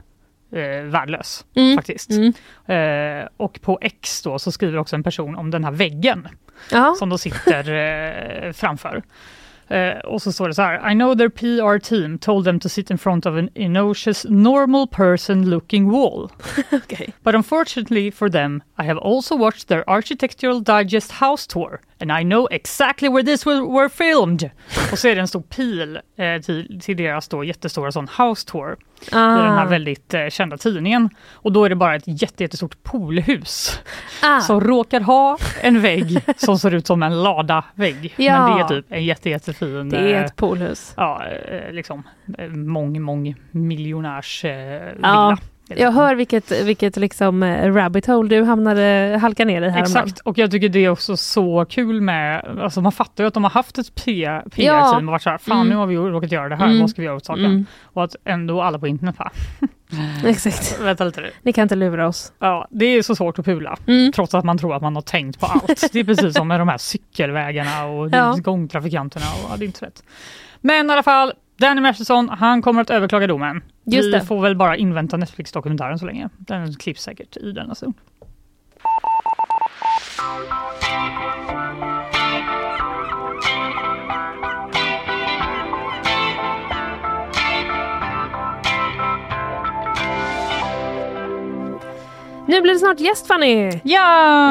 eh, värdelös Mm. faktiskt. Mm. Eh, och på X då så skriver också en person om den här väggen Ja. som de sitter eh, framför. Eh, och så står det så här. I know their PR team told them to sit in front of an innocuous normal person looking wall. <laughs> Okay. But unfortunately for them, I have also watched their Architectural Digest house tour and I know exactly where this were, filmed. <laughs> Och så är det en stor pil eh, till, till deras då jättestora sån house tour Ah. i den här väldigt eh, kända tidningen. Och då är det bara ett jätte, jättestort poolhus Ah. som råkar ha en vägg som ser ut som en lada-vägg. Ja. Men det är typ en jätte, jättefin Det är eh, ett poolhus. ja, eh, liksom, eh, mång, mång miljonärs eh, villa. Ja, Jag hör vilket, vilket liksom eh, rabbit hole du hamnade, halka ner i här Exakt, och jag tycker det är också så kul med, alltså man fattar ju att de har haft ett PR-team Ja. och varit så här, fan Mm. nu har vi råkat göra det här, Mm. vad ska vi göra åt saken? Mm. Och att ändå alla på internet bara, <laughs> Exakt. <laughs> vänta lite nu. Ni kan inte lura oss. Ja, det är så svårt att pula, Mm. trots att man tror att man har tänkt på allt. Det är precis som med de här cykelvägarna och <laughs> Ja. gångtrafikanterna och ja, det är inte så lätt. Men i alla fall, Danny Masterson, han kommer att överklaga domen. Just vi det. får väl bara invänta Netflix-dokumentären så länge. Den klipps säkert i denna stund. Nu blir det snart gäst Fanny! Ja!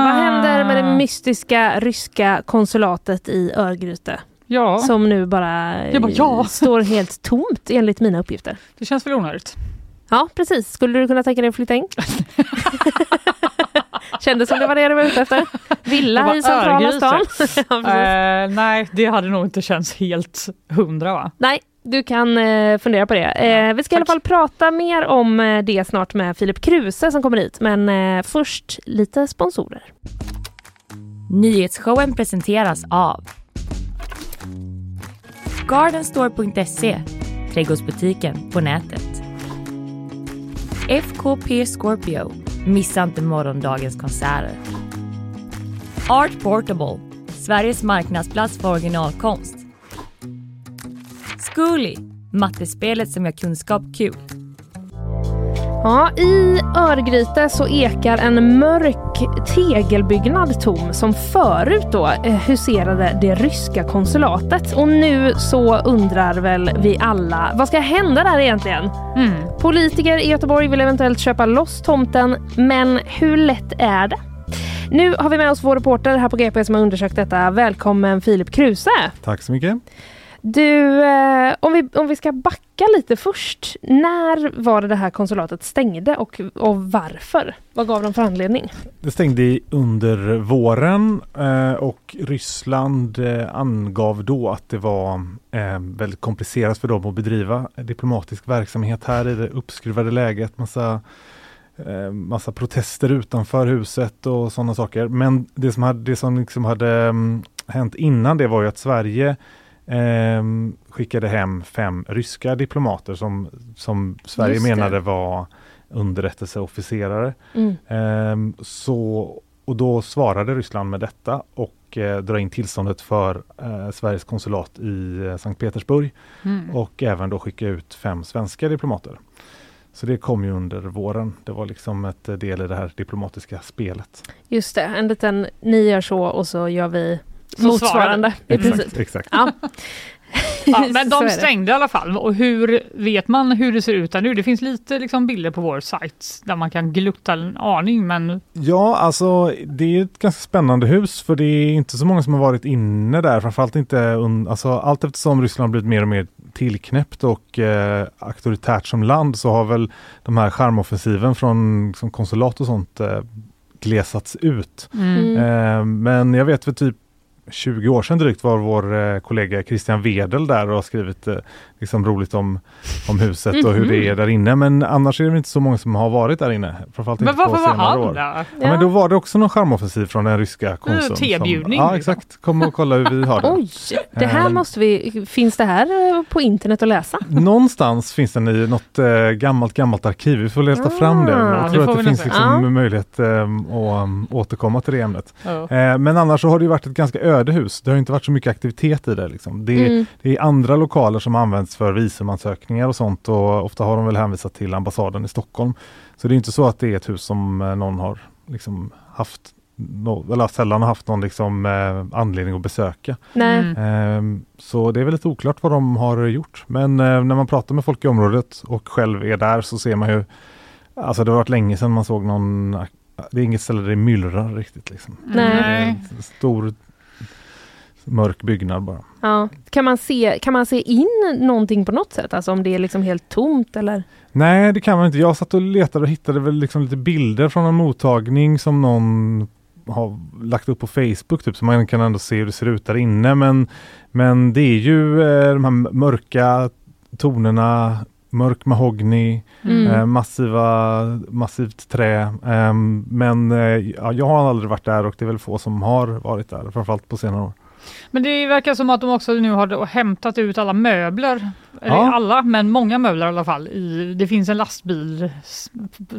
Vad händer med det mystiska ryska konsulatet i Örgryte? Ja, Som nu bara, bara, ja. eh, står helt tomt enligt mina uppgifter. det känns väl onödigt. Ja, precis. Skulle du kunna tänka dig att flytta in? <laughs> Kändes som det var det du var ute efter. Det Villa i centrala stan. <laughs> ja. Eh, nej, det hade nog inte känts helt hundra va? Nej, du kan eh, fundera på det. Eh, vi ska i alla tack. fall prata mer om det snart med Filip Kruse som kommer hit. Men eh, först lite sponsorer. Nyhetsshowen presenteras av Gardenstore.se Trädgårdsbutiken på nätet. FKP Scorpio Missa inte morgondagens konserter. Art Portable Sveriges marknadsplats för originalkonst. Zcooly Mattespelet som gör kunskap kul. Ja, I Örgryte så ekar en mörk tegelbyggnad tom som förut då eh, huserade det ryska konsulatet. Och nu så undrar väl vi alla, vad ska hända där egentligen? Mm. Politiker i Göteborg vill eventuellt köpa loss tomten, men hur lätt är det? Nu har vi med oss vår reporter här på GP som har undersökt detta. Välkommen Filip Kruse! Tack så mycket. Du, eh, om, vi, om vi ska backa lite först. När var det det här konsulatet stängde och, och varför? Vad gav de för anledning? Det stängde under våren eh, och Ryssland eh, angav då att det var eh, väldigt komplicerat för dem att bedriva diplomatisk verksamhet här i det uppskruvade läget. Massa, eh, massa protester utanför huset och sådana saker. Men det som hade, det som liksom hade mm, hänt innan det var ju att Sverige eh, skickade hem fem ryska diplomater som, som Sverige menade var underrättelseofficerare. Mm. Ehm, så, och då svarade Ryssland med detta och eh, dra in tillståndet för eh, Sveriges konsulat i eh, Sankt Petersburg Mm. och även då skicka ut fem svenska diplomater. Så det kom ju under våren. Det var liksom ett eh, del i det här diplomatiska spelet. Just det, en liten ni gör så och så gör vi motsvarande. Exakt, exakt. Ja. <laughs> Ja, men de stängde i alla fall. Och hur vet man hur det ser ut där nu? Det finns lite liksom, bilder på vår sajt där man kan glutta en aning, men Ja, alltså det är ett ganska spännande hus för det är inte så många som har varit inne där. Framförallt inte, alltså allt eftersom Ryssland blivit mer och mer tillknäppt och eh, auktoritärt som land så har väl de här charmoffensiven från liksom, konsulat och sånt eh, glesats ut. Mm. Eh, men jag vet för typ 20 år sedan drygt var vår eh, kollega Christian Wedel där och har skrivit eh, liksom roligt om, om huset och hur det är där inne. Men annars är det inte så många som har varit där inne. Framförallt men inte på varför var senare han år. där? Ja. men då var det också någon charmoffensiv från den ryska konsuln. som- tebjudning, Ja exakt, kom och kolla hur vi har det. <laughs> Oj, det här Eh. måste vi, finns det här eh, på internet att läsa? Någonstans finns den i något eh, gammalt gammalt arkiv. Vi får leta fram det. Ah. Jag tror att det finns liksom Ja. möjlighet eh, att um, återkomma till det ämnet. Ja. Eh, men annars så har det ju varit ett ganska öde hus. Det har inte varit så mycket aktivitet i det. Liksom. Det, Mm. det är andra lokaler som används för visumansökningar och sånt och ofta har de väl hänvisat till ambassaden i Stockholm. Så det är inte så att det är ett hus som eh, någon har liksom haft no, eller sällan har haft någon liksom, eh, anledning att besöka. Nej. Mm. Ehm, så det är väl lite oklart vad de har gjort. Men eh, när man pratar med folk i området och själv är där så ser man ju Alltså det har varit länge sedan man såg någon Det är inget ställe där det myllrar riktigt. Liksom. Nej. Det är en stor mörk byggnad bara. Ja. Kan, man se, kan man se in någonting på något sätt? Alltså om det är liksom helt tomt eller? Nej, det kan man inte. Jag satt och letade och hittade väl liksom lite bilder från en mottagning som någon har lagt upp på Facebook typ så man kan ändå se hur det ser ut där inne. Men, men det är ju eh, de här mörka tonerna, mörk mahogny, Mm. eh, massiva, massivt trä. Ehm, men eh, ja, jag har aldrig varit där och det är väl få som har varit där, framförallt på senare år. Men det verkar som att de också nu har hämtat ut alla möbler. Eller Ja. alla, men många möbler i alla fall. I, det finns en lastbil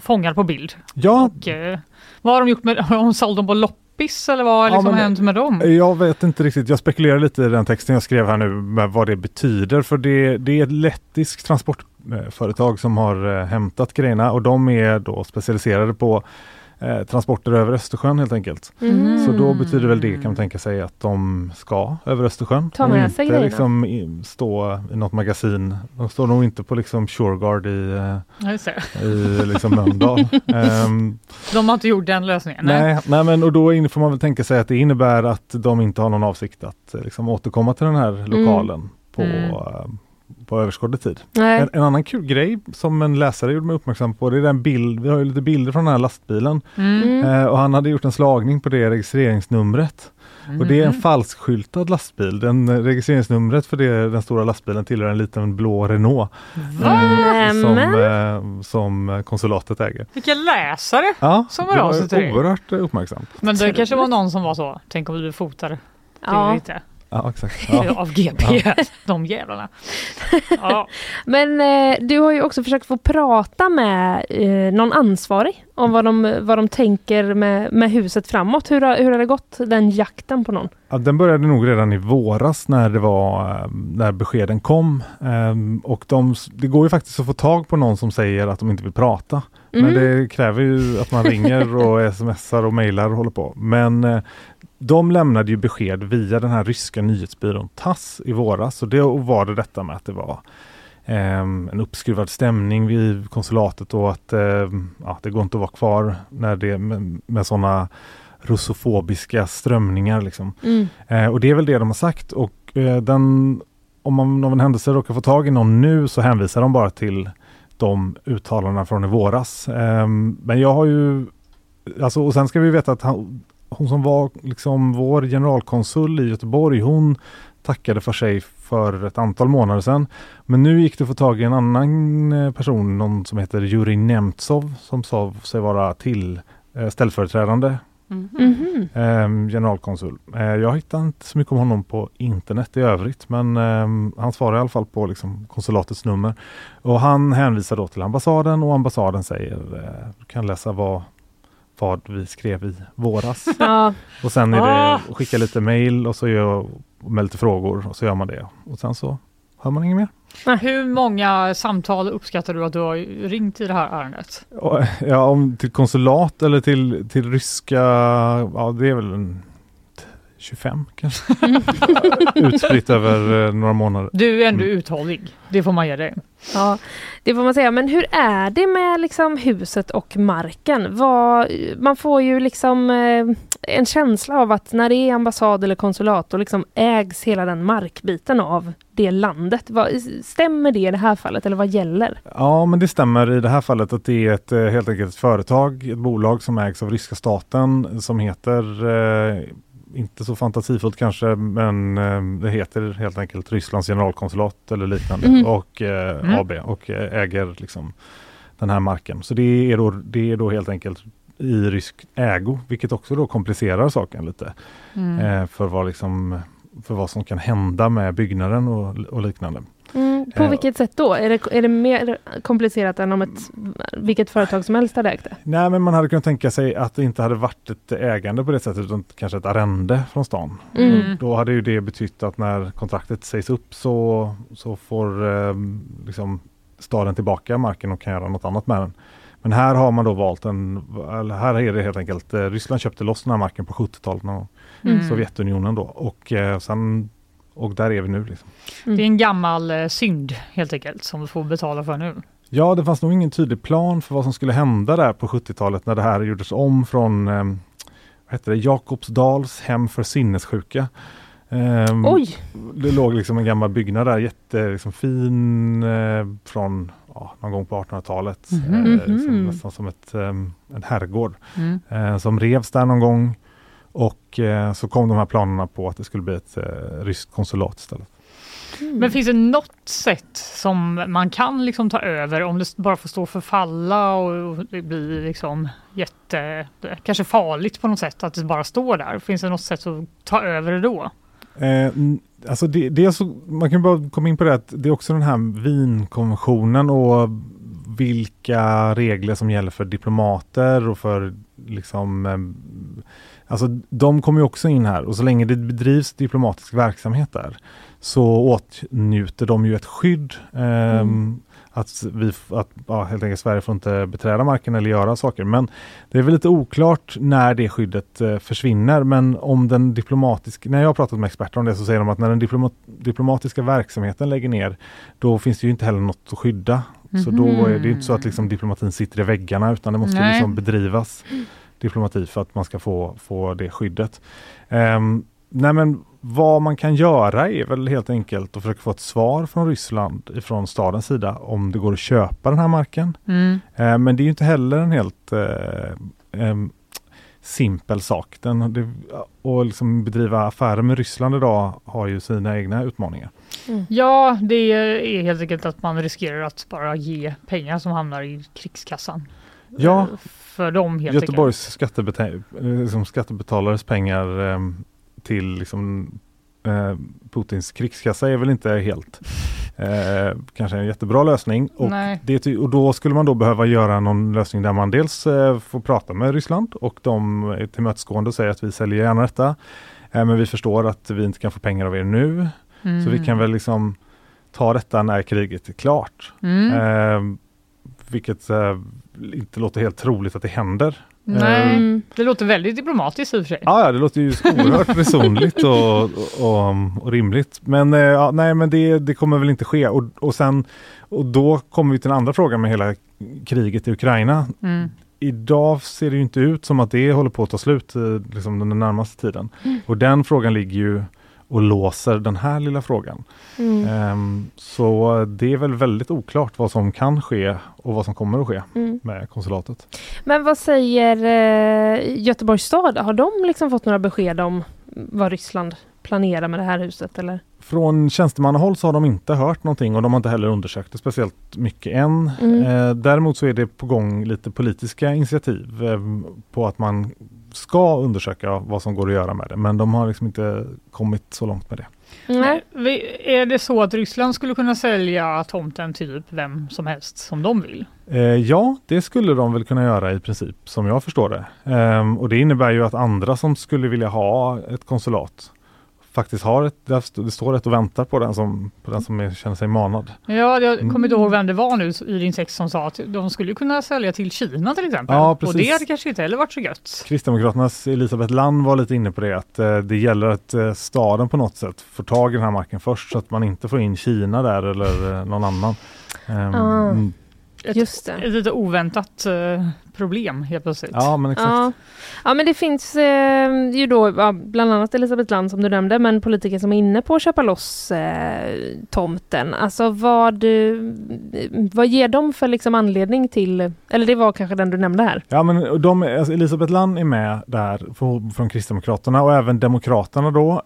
fångad på bild. Ja, Och, eh, vad har de gjort med <laughs> Har de sålt dem på loppis eller vad har Ja, liksom men- hänt med dem? Jag vet inte riktigt, jag spekulerar lite i den texten jag skrev här nu med vad det betyder för det, det är ett lettiskt transportföretag som har eh, hämtat grejerna och de är då specialiserade på eh, transporter över Östersjön helt enkelt. Mm. Så då betyder väl det kan man tänka sig att de ska över Östersjön. Ta med inte sig grejerna. liksom i, stå i något magasin. De står nog inte på liksom Shurgard i, eh, i liksom Mölndal. <laughs> Ehm, De har inte gjort den lösningen. Nej, nej men och då in- får man väl tänka sig att det innebär att de inte har någon avsikt att eh, liksom, återkomma till den här lokalen på, Mm. På överskådlig tid. En, en annan kul grej som en läsare gjorde mig uppmärksam på det är den bild, vi har ju lite bilder från den här lastbilen Mm. Mm. eh, och han hade gjort en slagning på det registreringsnumret. Och det är en Mm. falskskyltad lastbil. Den, eh, registreringsnumret för det, den stora lastbilen tillhör en liten blå Renault eh, som, eh, som konsulatet äger. Vilken läsare! Ja, Som det hör av var sig till dig. oerhört uppmärksamt. Men det kanske var någon som var så, tänk om du fotar det Ja. lite Ja, exakt. Ja. av GP, <laughs> de jävlarna. Ja. <laughs> Men eh, du har ju också försökt få prata med eh, någon ansvarig om vad de, vad de tänker med, med huset framåt. Hur, har- hur har det gått den jakten på någon? Ja, den började nog redan i våras när det var eh, när beskeden kom. Ehm, och de, det går ju faktiskt att få tag på någon som säger att de inte vill prata. Men Mm. det kräver ju att man ringer och <laughs> smsar och mejlar och håller på. Men eh, de lämnade ju besked via den här ryska nyhetsbyrån TASS i våras. Och då var det detta med att det var ehm, en uppskruvad stämning vid konsulatet och att ehm, ja, det går inte att vara kvar när det med, med sådana russofobiska strömningar. Liksom. Mm. Eh, och det är väl det de har sagt och eh, den, om man av en händelse råkar få tag i någon nu så hänvisar de bara till de uttalandena från i våras. Ehm, men jag har ju, alltså, och sen ska vi veta att han, hon som var liksom vår generalkonsul i Göteborg, hon tackade för sig för ett antal månader sedan. Men nu gick det att få tag i en annan eh, person, någon som heter Jurij Nemtsov, som sa sig vara till eh, ställföreträdande Mhm. Ehm, generalkonsul. Eh, jag hittar inte så mycket om honom på internet i övrigt men ehm, han svarar i alla fall på liksom, konsulatets nummer. Och han hänvisar då till ambassaden och ambassaden säger du kan läsa vad, vad vi skrev i våras. <laughs> Ja, och sen är Ah. det skicka lite mail och så gör, med lite frågor och så gör man det. Och sen så hör man inget mer. Hur många samtal uppskattar du att du har ringt i det här ärendet? Ja, om till konsulat eller till, till ryska, ja det är väl en 25 kanske. <laughs> Utspritt över eh, några månader. Du är ändå Mm. uthållig, det får man ge dig ja, det får man säga. Men hur är det med liksom huset och marken? Vad, man får ju liksom eh, en känsla av att när det är ambassad eller konsulat då liksom ägs hela den markbiten av det landet. Vad, stämmer det i det här fallet eller vad gäller? Ja, men det stämmer i det här fallet att det är ett, eh, helt enkelt ett företag, ett bolag som ägs av ryska staten som heter, eh, inte så fantasifullt kanske, men eh, det heter helt enkelt Rysslands generalkonsulat eller liknande Mhm. och eh, Mm. AB och eh, äger liksom den här marken. Så det är då, det är då helt enkelt i rysk ägo, vilket också då komplicerar saken lite Mm. för, vad liksom, för vad som kan hända med byggnaden och, och liknande. Mm, på Eh, vilket sätt då? Är det, är det mer komplicerat än om ett, vilket företag som helst hade ägt det? Nej, men man hade kunnat tänka sig att det inte hade varit ett ägande på det sättet utan kanske ett arrende från stan. Mm. Då hade ju det betytt att när kontraktet sägs upp så, så får eh, liksom staden tillbaka marken och kan göra något annat med den. Men här har man då valt en, eller här är det helt enkelt, eh, Ryssland köpte loss den här marken på 70-talet, någon gång. Mm. Sovjetunionen då och eh, sen och där är vi nu. Liksom. Det är en gammal eh, synd helt enkelt som vi får betala för nu. Ja, det fanns nog ingen tydlig plan för vad som skulle hända där på 70-talet när det här gjordes om från eh, vad heter det, Jakobsdals hem för sinnessjuka. Ehm, Oj! Det låg liksom en gammal byggnad där, jätte liksom, fin eh, från ja, någon gång på 1800-talet. Mhm. Eh, liksom, Mhm. nästan som ett, um, en herrgård Mm. eh, som revs där någon gång. Och eh, så kom de här planerna på att det skulle bli ett eh, ryskt konsulat istället. Men finns det något sätt som man kan liksom ta över om det bara får stå och förfalla och det blir liksom jätte, kanske farligt på något sätt att det bara står där? Finns det något sätt att ta över det då? Eh, alltså det, det är så, man kan bara komma in på det att det är också den här Wienkonventionen och vilka regler som gäller för diplomater och för liksom eh, Alltså de kommer ju också in här och så länge det bedrivs diplomatisk verksamhet där så åtnjuter de ju ett skydd. ehm, Att, vi, att ja, helt enkelt Sverige får inte beträda marken eller göra saker. Men det är väl lite oklart när det skyddet eh, försvinner. Men om den diplomatiska, när jag har pratat med experter om det så säger de att när den diploma, diplomatiska verksamheten lägger ner då finns det ju inte heller något att skydda. Så då är det inte så att liksom diplomatin sitter i väggarna utan det måste Nej. liksom bedrivas diplomati för att man ska få, få det skyddet. Um, nej men vad man kan göra är väl helt enkelt att försöka få ett svar från Ryssland ifrån stadens sida om det går att köpa den här marken. Mm. Eh, men det är ju inte heller en helt eh, em, simpel sak. Den, det, och liksom bedriva affärer med Ryssland idag har ju sina egna utmaningar. Ja, det är helt enkelt att man riskerar att bara ge pengar som hamnar i krigskassan. Ja, Eh, För dem helt Göteborgs skattebeta- liksom skattebetalares pengar eh, till liksom, eh, Putins krigskassa är väl inte helt eh, kanske en jättebra lösning. Och, det, och då skulle man då behöva göra någon lösning där man dels eh, får prata med Ryssland och de är tillmötesgående och säger att vi säljer gärna detta. Eh, men vi förstår att vi inte kan få pengar av er nu. Mm. Så vi kan väl liksom ta detta när kriget är klart. Mm. Eh, vilket eh, inte låter helt troligt att det händer. Nej, Mm. det låter väldigt diplomatiskt i och för sig. Ja, ja, det låter ju <laughs> oerhört resonligt och, och, och rimligt. Men, eh, ja, nej, men det, det kommer väl inte ske. Och, och, sen, och då kommer vi till den andra frågan med hela kriget i Ukraina. Mm. Idag ser det ju inte ut som att det håller på att ta slut eh, liksom den närmaste tiden. Och den frågan ligger ju och låser den här lilla frågan. Mm. Ehm, så det är väl väldigt oklart vad som kan ske och vad som kommer att ske Mm. med konsulatet. Men vad säger eh, Göteborgs stad? Har de liksom fått några besked om vad Ryssland planerar med det här huset? Eller? Från tjänstemannahåll så har de inte hört någonting och de har inte heller undersökt det speciellt mycket än. Mm. Eh, däremot så är det på gång lite politiska initiativ eh, på att man ska undersöka vad som går att göra med det. Men de har liksom inte kommit så långt med det. Nej. Vi- Är det så att Ryssland skulle kunna sälja tomten till typ vem som helst som de vill? Eh, ja, det skulle de väl kunna göra i princip som jag förstår det. Ehm, och det innebär ju att andra som skulle vilja ha ett konsulat faktiskt har ett, det står ett och väntar på den som, på den som är, känner sig manad. Ja, jag Mm. kommer inte ihåg vem det var nu i din text som sa att de skulle kunna sälja till Kina till exempel. Ja, och precis. det hade kanske inte heller varit så gött. Kristdemokraternas Elisabeth Land var lite inne på det att eh, det gäller att eh, staden på något sätt får tag i den här marken först så att man inte får in Kina där eller eh, någon annan. Ah. mm, Ett, Just det. ett lite oväntat eh, problem helt plötsligt. ja men exakt. Ja. ja, men det finns eh, ju då ja, bland annat Elisabeth Land som du nämnde, men politiker som är inne på att köpa loss eh, tomten. Alltså vad, eh, vad ger de för liksom anledning till, eller det var kanske den du nämnde här. Ja men de, alltså Elisabeth Land är med där från, från Kristdemokraterna och även Demokraterna då.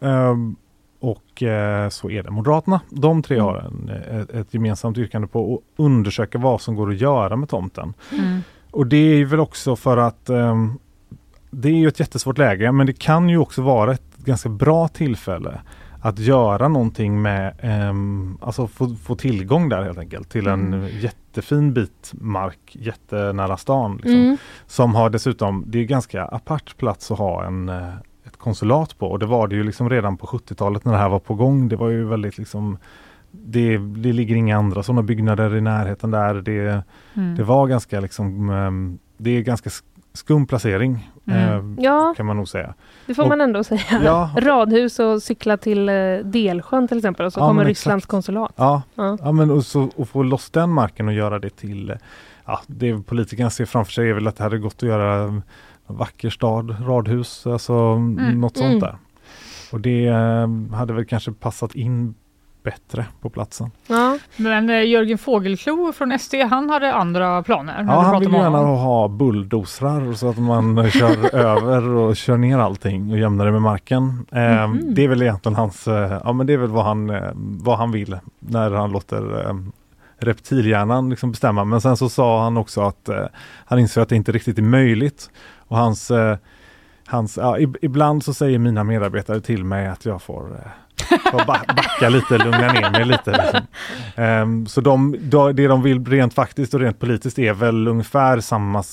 Och eh, så är det Moderaterna. De tre har en, ett, ett gemensamt yrkande på att undersöka vad som går att göra med tomten. Mm. Och det är väl också för att ehm, det är ju ett jättesvårt läge men det kan ju också vara ett ganska bra tillfälle att göra någonting med, um, alltså få, få tillgång där helt enkelt till en Mm. jättefin bit mark jättenära stan. Liksom, Mm. Som har dessutom, det är ganska apart plats att ha en, eh, konsulat på och det var det ju liksom redan på 70-talet när det här var på gång. Det var ju väldigt liksom det, det ligger inga andra sådana byggnader i närheten där. Det, Mm. det var ganska liksom, ehm, det är ganska sk- skum placering Mm. eh, Ja, kan man nog säga. det får Och- man ändå säga. Ja, <laughs> Radhus och cykla till eh, Delsjön till exempel och så Ja, kommer Rysslands exakt. konsulat. ja, Ja. ja men och, så, och få loss den marken och göra det till, eh, ja, det politikerna ser framför sig är väl att det hade gått att göra en vacker stad, radhus, alltså något sånt Mm. där. Och det eh, hade väl kanske passat in bättre på platsen. Ja. Men eh, Jörgen Fågelklo från SD, han hade andra planer. Ja, han vill gärna ha bulldozrar så att man <laughs> kör över och kör ner allting och jämnar det med marken. Eh, Mhm. Det är väl egentligen hans, eh, ja men det är väl vad han, eh, vad han vill när han låter eh, reptilhjärnan liksom bestämma. Men sen så sa han också att eh, han inser att det inte riktigt är möjligt. Och hans, eh, hans ja, ib- ibland så säger mina medarbetare till mig att jag får eh, får ba- backa lite, lugna ner mig lite. Liksom. Um, så de, de, det de vill rent faktiskt och rent politiskt är väl ungefär samma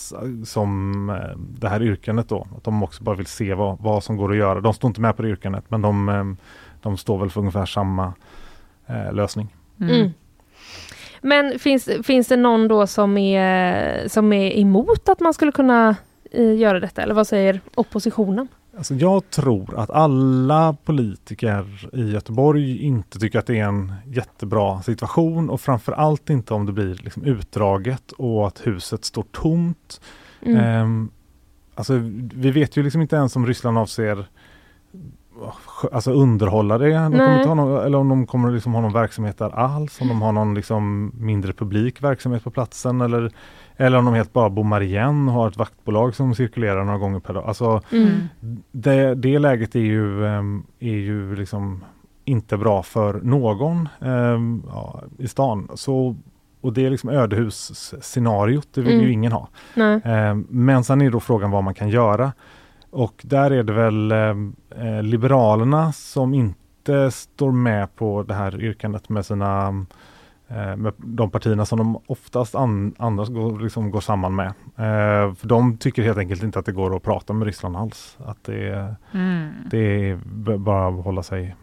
som eh, det här yrkandet då. Att de också bara vill se vad, vad som går att göra. De står inte med på det yrkandet men de, ehm, de står väl för ungefär samma eh, lösning. Mm. Men finns, finns det någon då som är, som är emot att man skulle kunna eh, göra detta? Eller vad säger oppositionen? Alltså jag tror att alla politiker i Göteborg inte tycker att det är en jättebra situation och framförallt inte om det blir liksom utdraget och att huset står tomt. Mm. Ehm, alltså, vi vet ju liksom inte ens om Ryssland avser alltså underhålla det. De kommer inte ha någon, eller om de kommer liksom ha någon verksamhet där alls. Om de har någon liksom mindre publik verksamhet på platsen. Eller, eller om de helt bara bommar igen och har ett vaktbolag som cirkulerar några gånger per dag. Alltså, Mm. det, det läget är ju, ehm, är ju liksom inte bra för någon ehm, ja, i stan. Så, och det är liksom ödehusscenariot, det vill Mm. ju ingen ha. Ehm, Men sen är då frågan vad man kan göra. Och där är det väl ehm, eh, Liberalerna som inte står med på det här yrkandet med sina eh, med de partierna som de oftast an, annars går, liksom går samman med. Eh, för de tycker helt enkelt inte att det går att prata med Ryssland alls. Att det, Mm. det är bara att hålla sig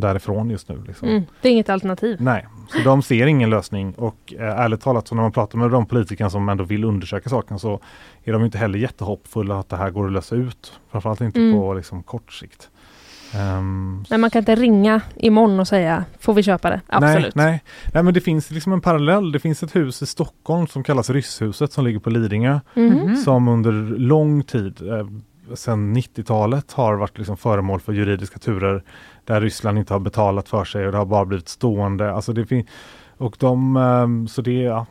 därifrån just nu. Liksom. Mm. Det är inget alternativ. Nej, så de ser ingen lösning och eh, ärligt talat så när man pratar med de politikerna som ändå vill undersöka saken så är de inte heller jättehoppfulla att det här går att lösa ut. Framförallt inte Mm. på liksom, kort sikt. Ehm, Men man kan inte ringa imorgon och säga, får vi köpa det? Absolut. Nej, nej. nej, men det finns liksom en parallell. Det finns ett hus i Stockholm som kallas Rysshuset som ligger på Lidingö. Mhm. Som under lång tid, eh, sedan 90-talet, har varit liksom föremål för juridiska turer där Ryssland inte har betalat för sig och det har bara blivit stående. Alltså det fin- och de, eh, så det, ja,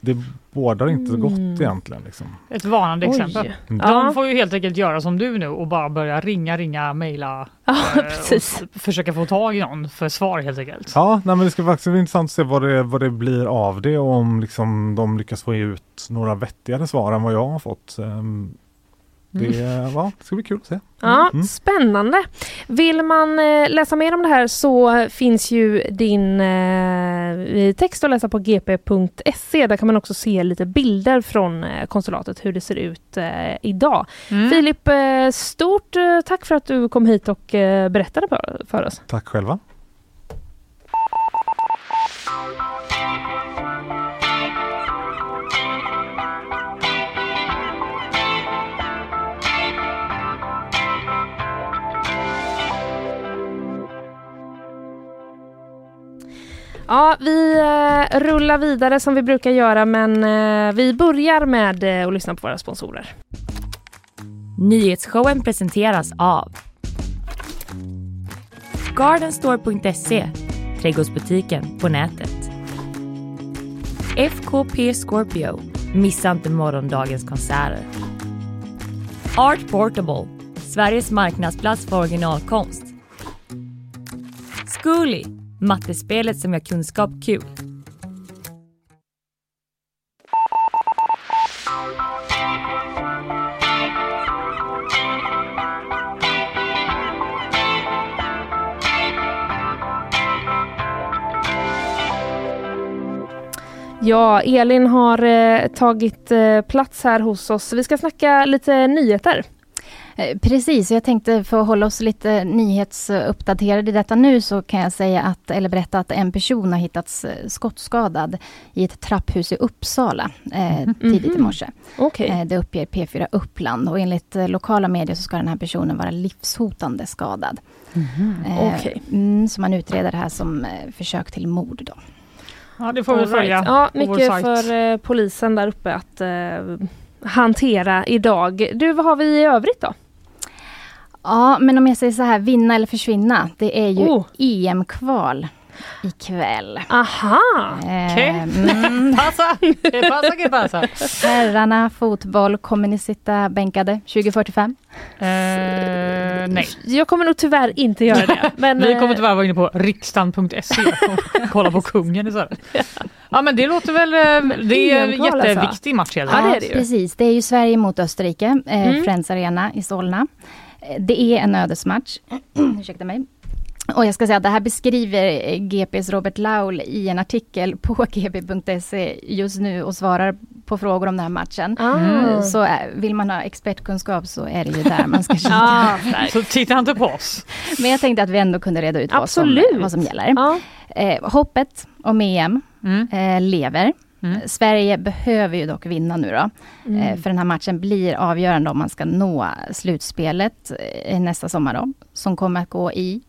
det bådar inte så gott Mm. egentligen. Liksom. Ett varnande Oj. exempel. Mm. De Ja. får ju helt enkelt göra som du nu och bara börja ringa, ringa, mejla. Ja, eh, precis. och försöka få tag i någon för svar helt enkelt. Ja, nej, men det ska faktiskt bli intressant att se vad det, vad det blir av det och om liksom, de lyckas få ut några vettigare svar än vad jag har fått. Ehm, Det, ja, det ska bli kul att se. Ja, Mm. Spännande! Vill man eh, läsa mer om det här så finns ju din eh, text att läsa på gp.se. Där kan man också se lite bilder från eh, konsulatet, hur det ser ut idag. Mm. Filip, stort tack för att du kom hit och berättade för, för oss. Tack själva. Ja, vi eh, rullar vidare som vi brukar göra men eh, vi börjar med eh, att lyssna på våra sponsorer. Nyhetsshowen presenteras av Gardenstore.se, trädgårdsbutiken på nätet. FKP Scorpio, missa inte morgondagens konserter. Art Portable, Sveriges marknadsplats för originalkonst. Zcooly, mattespelet som gör kunskap kul. Ja, Elin har eh, tagit eh, plats här hos oss. Vi ska snacka lite nyheter. Eh, Precis, jag tänkte för att hålla oss lite nyhetsuppdaterade i detta nu så kan jag säga att, eller berätta att en person har hittats eh, skottskadad i ett trapphus i Uppsala eh, tidigt i morse. Okej. Eh, det uppger P4 Uppland och enligt eh, lokala medier så ska den här personen vara livshotande skadad. Eh, Okej. mm, så man utreder det här som eh, försök till mord då. Ja, det får vi All right. följa Ja, mycket för eh, polisen där uppe att eh, hantera idag. Du, vad har vi i övrigt då? Ja, men om jag säger så här, vinna eller försvinna. Det är ju Oh. EM-kval ikväll. Aha! Eh, Okej. mm, <laughs> Passa! Que pasa? herrarna fotboll, kommer ni sitta bänkade 2045? Eh, nej. Jag kommer nog tyvärr inte göra det. <laughs> Men, Vi kommer eh, tyvärr vara inne på riksdagen.se och <laughs> kolla på kungen istället. Ja men det låter väl, eh, det är en alltså. jätteviktig match Ja, det är det ju. Precis, det är ju Sverige mot Österrike, eh, Mm. Friends Arena i Solna. Det är en ödesmatch. <clears throat> Ursäkta mig. Och jag ska säga att det här beskriver GPs Robert Laul i en artikel på <laughs> gp.se just nu och svarar på frågor om den här matchen. Ah. Så eh, vill man ha expertkunskap så är det ju där man ska <laughs> kika. Ah. Så titta inte på oss. <laughs> Men jag tänkte att vi ändå kunde reda ut vad som, Absolut. vad som gäller. Ja. Eh, hoppet om EM Mm. eh, lever. Mm. Sverige behöver ju dock vinna nu då. Mm. Eh, för den här matchen blir avgörande om man ska nå slutspelet eh, nästa sommar då. Som kommer att gå i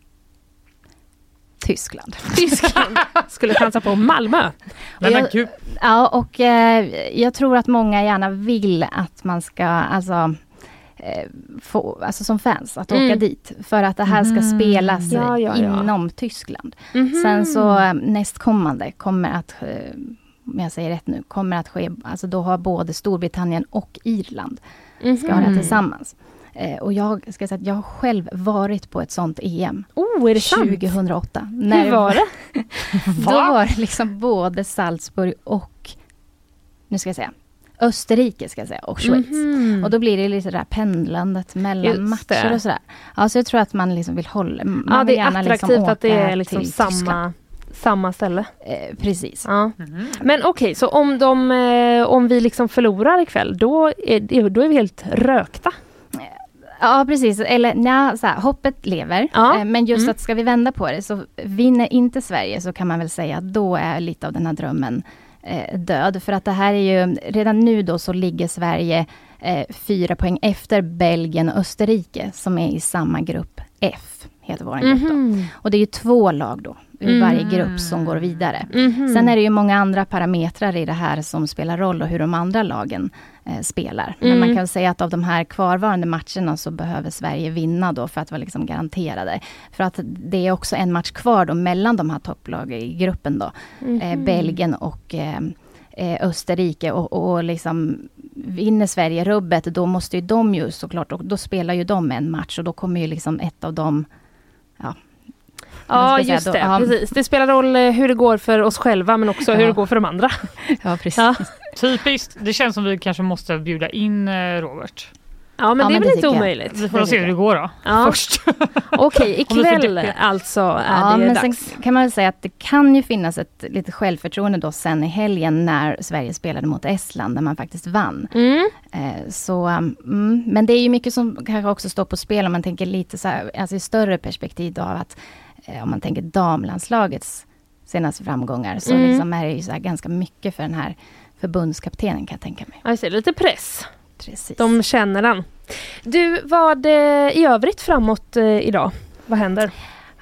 Tyskland. Tyskland <laughs> skulle chansa på Malmö. Men jag-. Ja, och eh, jag tror att många gärna vill att man ska, alltså, eh, få, alltså som fans, att åka Mm. dit. För att det här ska Mhm. spelas eh, Ja, ja, ja. inom Tyskland. Mhm. Sen så eh, nästkommande kommer att, eh, om jag säger rätt nu, kommer att ske, alltså då har både Storbritannien och Irland ska ha det Mhm. tillsammans. Eh, och jag ska säga att jag har själv varit på ett sånt EM. Oh, är det sant? 2008. Hur var det? <laughs> Då var det liksom både Salzburg och, nu ska jag säga, Österrike ska jag säga, och Schweiz. Mhm. Och då blir det lite det där pendlandet mellan matcher och sådär. Ja, så jag tror att man liksom vill hålla, man Ja, det är gärna attraktivt liksom att det är liksom till Tyskland. Samma, ställe. Eh, precis. Ja. Mhm. Men okej, så om, de, eh, om vi liksom förlorar ikväll, då är, då är vi helt rökta? Ja, precis. Eller nja, så här, hoppet lever. Ja. Eh, Men just Mm. att ska vi vända på det, så vinner inte Sverige så kan man väl säga att då är lite av den här drömmen eh, död. För att det här är ju, redan nu då så ligger Sverige eh, fyra poäng efter Belgien och Österrike som är i samma grupp F, heter vår grupp då. Mhm. Och det är ju två lag då, ur Mm. varje grupp som går vidare. Mhm. Sen är det ju många andra parametrar i det här som spelar roll och hur de andra lagen eh, spelar. Men Mm. man kan säga att av de här kvarvarande matcherna så behöver Sverige vinna då för att vara liksom garanterade. För att det är också en match kvar då mellan de här topplagen i gruppen då. Eh, Mhm. Belgien och eh, eh, Österrike och, och liksom vinner Sverige rubbet då måste ju de ju såklart, och då spelar ju de en match och då kommer ju liksom ett av dem Ja, säga just då- det. ja. Precis. Det spelar roll eh, hur det går för oss själva men också hur Ja. det går för de andra. <laughs> Ja, precis. Ja. Typiskt. Det känns som vi kanske måste bjuda in eh, Robert. Ja, men Ja, det är väl inte omöjligt. Vi får se hur det går då. Ja. <laughs> Först. Okej, ikväll alltså är Ja, det men dags. sen kan man väl säga att det kan ju finnas ett lite självförtroende då sen i helgen när Sverige spelade mot Estland, där man faktiskt vann. Mm. Eh, så, mm, men det är ju mycket som kanske också står på spel om man tänker lite så här, alltså i större perspektiv då av att om man tänker damlandslagets senaste framgångar så Mm. liksom är det ju så ganska mycket för den här förbundskaptenen kan jag tänka mig. Ja, ser lite press. Precis. De känner den. Du, vad eh, i övrigt framåt eh, idag? Vad händer?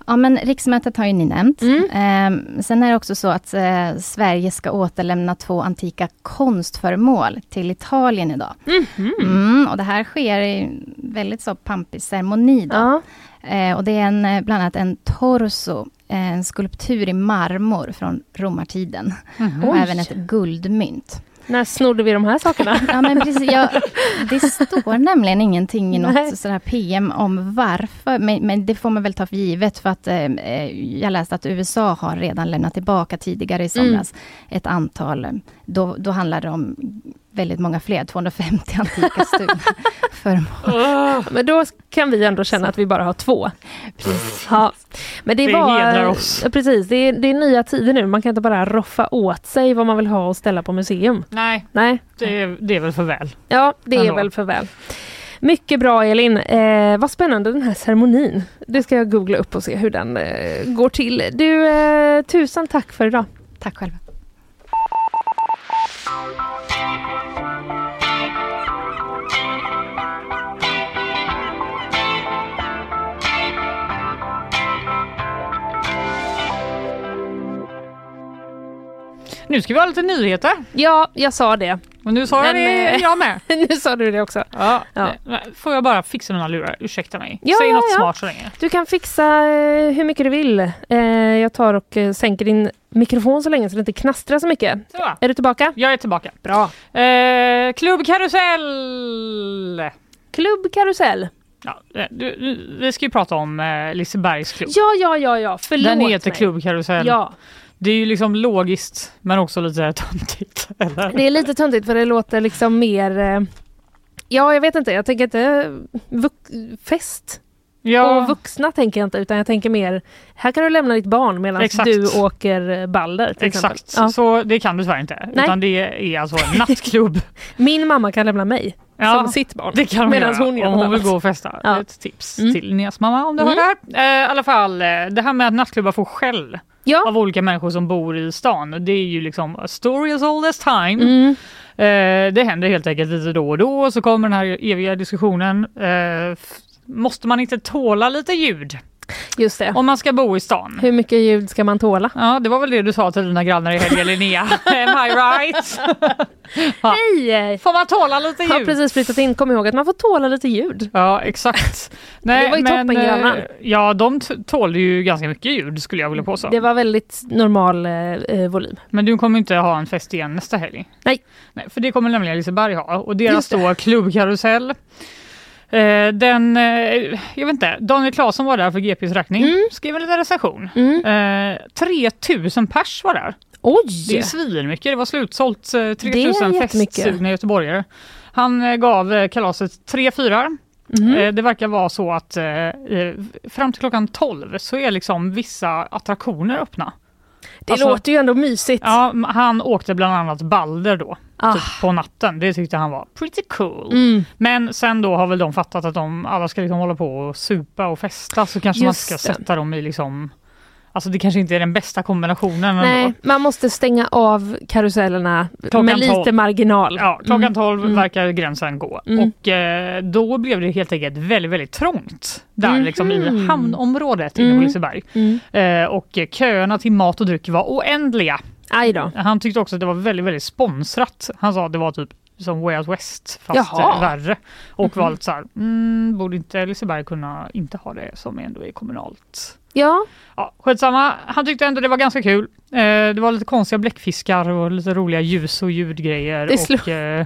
Ja men riksmötet har ju ni nämnt. Mm. Ehm, sen är det också så att eh, Sverige ska återlämna två antika konstföremål till Italien idag. Mhm. Mm, och det här sker i väldigt så pampig ceremoni. Då. Ja. Eh, och det är en, eh, bland annat en torso, en skulptur i marmor från romartiden. Och Oj. även ett guldmynt. När snodde vi de här sakerna? <laughs> Ja, men precis, jag, <laughs> det står nämligen ingenting i Nej. något sådär PM om varför, men, men det får man väl ta för givet för att eh, eh, jag läste att USA har redan lämnat tillbaka tidigare i somras ett antal, eh, då, då handlar det om väldigt många fler, 250 antika <laughs> stulna föremål. Men då kan vi ändå känna att vi bara har två. <laughs> Ja. Men det, Det var, hedrar oss. Precis, det är, det är nya tider nu. Man kan inte bara roffa åt sig vad man vill ha och ställa på museum. Nej, Nej, det är, det är väl för väl. ja det är Ändå. väl för väl. Mycket bra Elin. Eh, vad spännande den här ceremonin. Det ska jag googla upp och se hur den eh, går till. Du, eh, tusen tack för idag. Tack själv. Nu ska vi ha lite nyheter. Ja, jag sa det. Och nu sa jag Men, det eh, jag med. <laughs> nu sa du det också. Ja. Ja. Får jag bara fixa mina lurar? Ursäkta mig. Ja, Säg ja, något ja. smart så länge. Du kan fixa eh, hur mycket du vill. Eh, jag tar och sänker din mikrofon så länge så det inte knastrar så mycket. Så. Är du tillbaka? Jag är tillbaka. Bra. Eh, klubbkarusell! Klubb Karusell. Ja, du, du, vi ska ju prata om eh, Lisebergs klubb. Ja, ja, ja, ja. Förlåt Den heter mig. klubbkarusell. Ja, det är ju liksom logiskt men också lite <laughs> töntigt. Eller? det är lite töntigt för det låter liksom mer... Eh, ja, jag vet inte. Jag tänker inte fest Ja, och vuxna tänker jag inte utan jag tänker mer här kan du lämna ditt barn medan Exakt. du åker eh, Balder till exakt. Ja. Så det kan du tyvärr inte. Nej. Utan det är alltså en nattklubb. <laughs> Min mamma kan lämna mig Ja, som sitt barn. Det kan Medan hon gör om hon vill gå och festa. Ja. Ett tips Mm. till Neas mamma om du Mm. hör det här. Eh, I alla fall, eh, det här med att nattklubbar får skäll Ja. av olika människor som bor i stan. Det är ju liksom a story as old as time. Mm. Eh, det händer helt enkelt lite då och då och så kommer den här eviga diskussionen. Eh, måste man inte tåla lite ljud Just det. om man ska bo i stan? Hur mycket ljud ska man tåla? Ja, det var väl det du sa till dina grannar i helgen Linnea. <laughs> Am I right? <laughs> Ja. Hej! Får man tåla lite Jag har ljud? precis flyttat in, kom ihåg att man får tåla lite ljud. Ja, exakt. <laughs> Det var ju men, toppen, eh, grannar. Ja, de tålde ju ganska mycket ljud skulle jag vilja påstå. Det var väldigt normal eh, eh, volym. Men du kommer inte ha en fest igen nästa helg? Nej. Nej för det kommer nämligen Liseberg ha och deras då klubbkarusell. Eh, den, eh, jag vet inte, Daniel Claesson var där för GPs räkning, Mm. skrev en liten recension. Mm. Eh, 3000 pers var där. Oj! Det är svinmycket, det var slutsålt eh, 3000 jättemycket. festsugna göteborgare. Han eh, gav eh, kalaset tre fyrar. Mhm. Eh, Det verkar vara så att eh, eh, fram till klockan 12 så är liksom vissa attraktioner öppna. Det alltså- låter ju ändå mysigt. Ja, han åkte bland annat Balder då, Ah. typ på natten. Det tyckte han var pretty cool. Mm. Men sen då har väl de fattat att de alla ska liksom hålla på och supa och festa så kanske man Just ska det. sätta dem i liksom Alltså det kanske inte är den bästa kombinationen Nej, ändå. man måste stänga av karusellerna Klockan med lite 12. marginal. Ja, klockan Mm. 12 Mm. verkar gränsen gå Mm. och eh, då blev det helt enkelt väldigt, väldigt trångt där Mhm. liksom i hamnområdet inne Mm. på Liseberg. Mm. Eh, och köerna till mat och dryck var oändliga. Han tyckte också att det var väldigt, väldigt sponsrat. Han sa att det var typ som Way Out West fast Jaha. värre. Och var lite så här, mm, borde inte Liseberg kunna inte ha det som ändå är kommunalt? Ja, Ja, skitsamma. Han tyckte ändå det var ganska kul. Eh, det var lite konstiga bläckfiskar och lite roliga ljus och ljudgrejer. Det slog- Och, eh,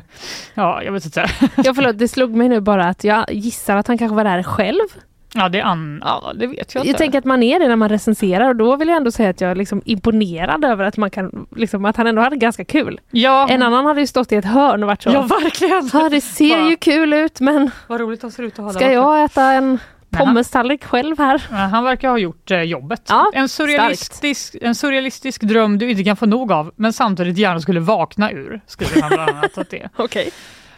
ja, jag vet inte. ja förlåt, det slog mig nu bara att jag gissar att han kanske var där själv. Ja, det, är an- ja, det vet jag inte. Jag tänker att man är det när man recenserar och då vill jag ändå säga att jag är liksom imponerad över att, man kan, liksom, att han ändå hade ganska kul. ja, En annan hade ju stått i ett hörn och varit så. ja, verkligen. Ja, det ser Bara- ju kul ut men Vad roligt att se ut att ha ska jag äta en han- pommestallrik själv här? Ja, Han verkar ha gjort eh, jobbet. Ja, en, surrealistisk, en surrealistisk dröm du inte kan få nog av men samtidigt gärna skulle vakna ur. Skriver han bland annat att det. <laughs> Okej.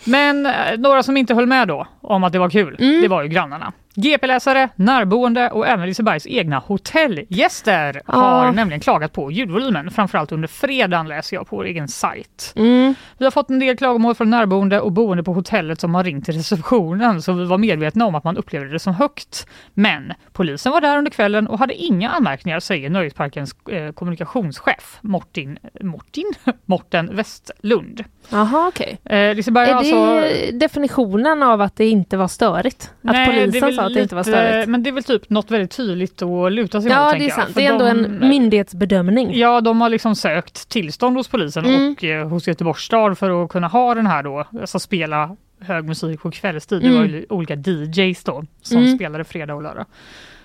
Men eh, några som inte höll med då om att det var kul, Mm. det var ju grannarna. GP-läsare, närboende och även Lisebergs egna hotellgäster Ja. har nämligen klagat på ljudvolymen, framförallt under fredagen läser jag på vår egen sajt. Mm. Vi har fått en del klagomål från närboende och boende på hotellet som har ringt till receptionen så vi var medvetna om att man upplevde det som högt. Men polisen var där under kvällen och hade inga anmärkningar säger Nöjesparkens eh, kommunikationschef Mortin, Mortin? <laughs> Morten Westlund. Jaha okej. Eh, Liseberg Är det alltså definitionen av att det inte var störigt? Att Nej, polisen sa att det inte var störigt? Men det är väl typ något väldigt tydligt att luta sig mot. Ja det är sant, det är ändå de- en myndighetsbedömning. Ja, de har liksom sökt tillstånd hos polisen Mm. och eh, hos Göteborgs stad för att kunna ha den här då, alltså spela hög musik på kvällstid. Det Mm. var ju olika DJs då som Mm. spelade fredag och lördag.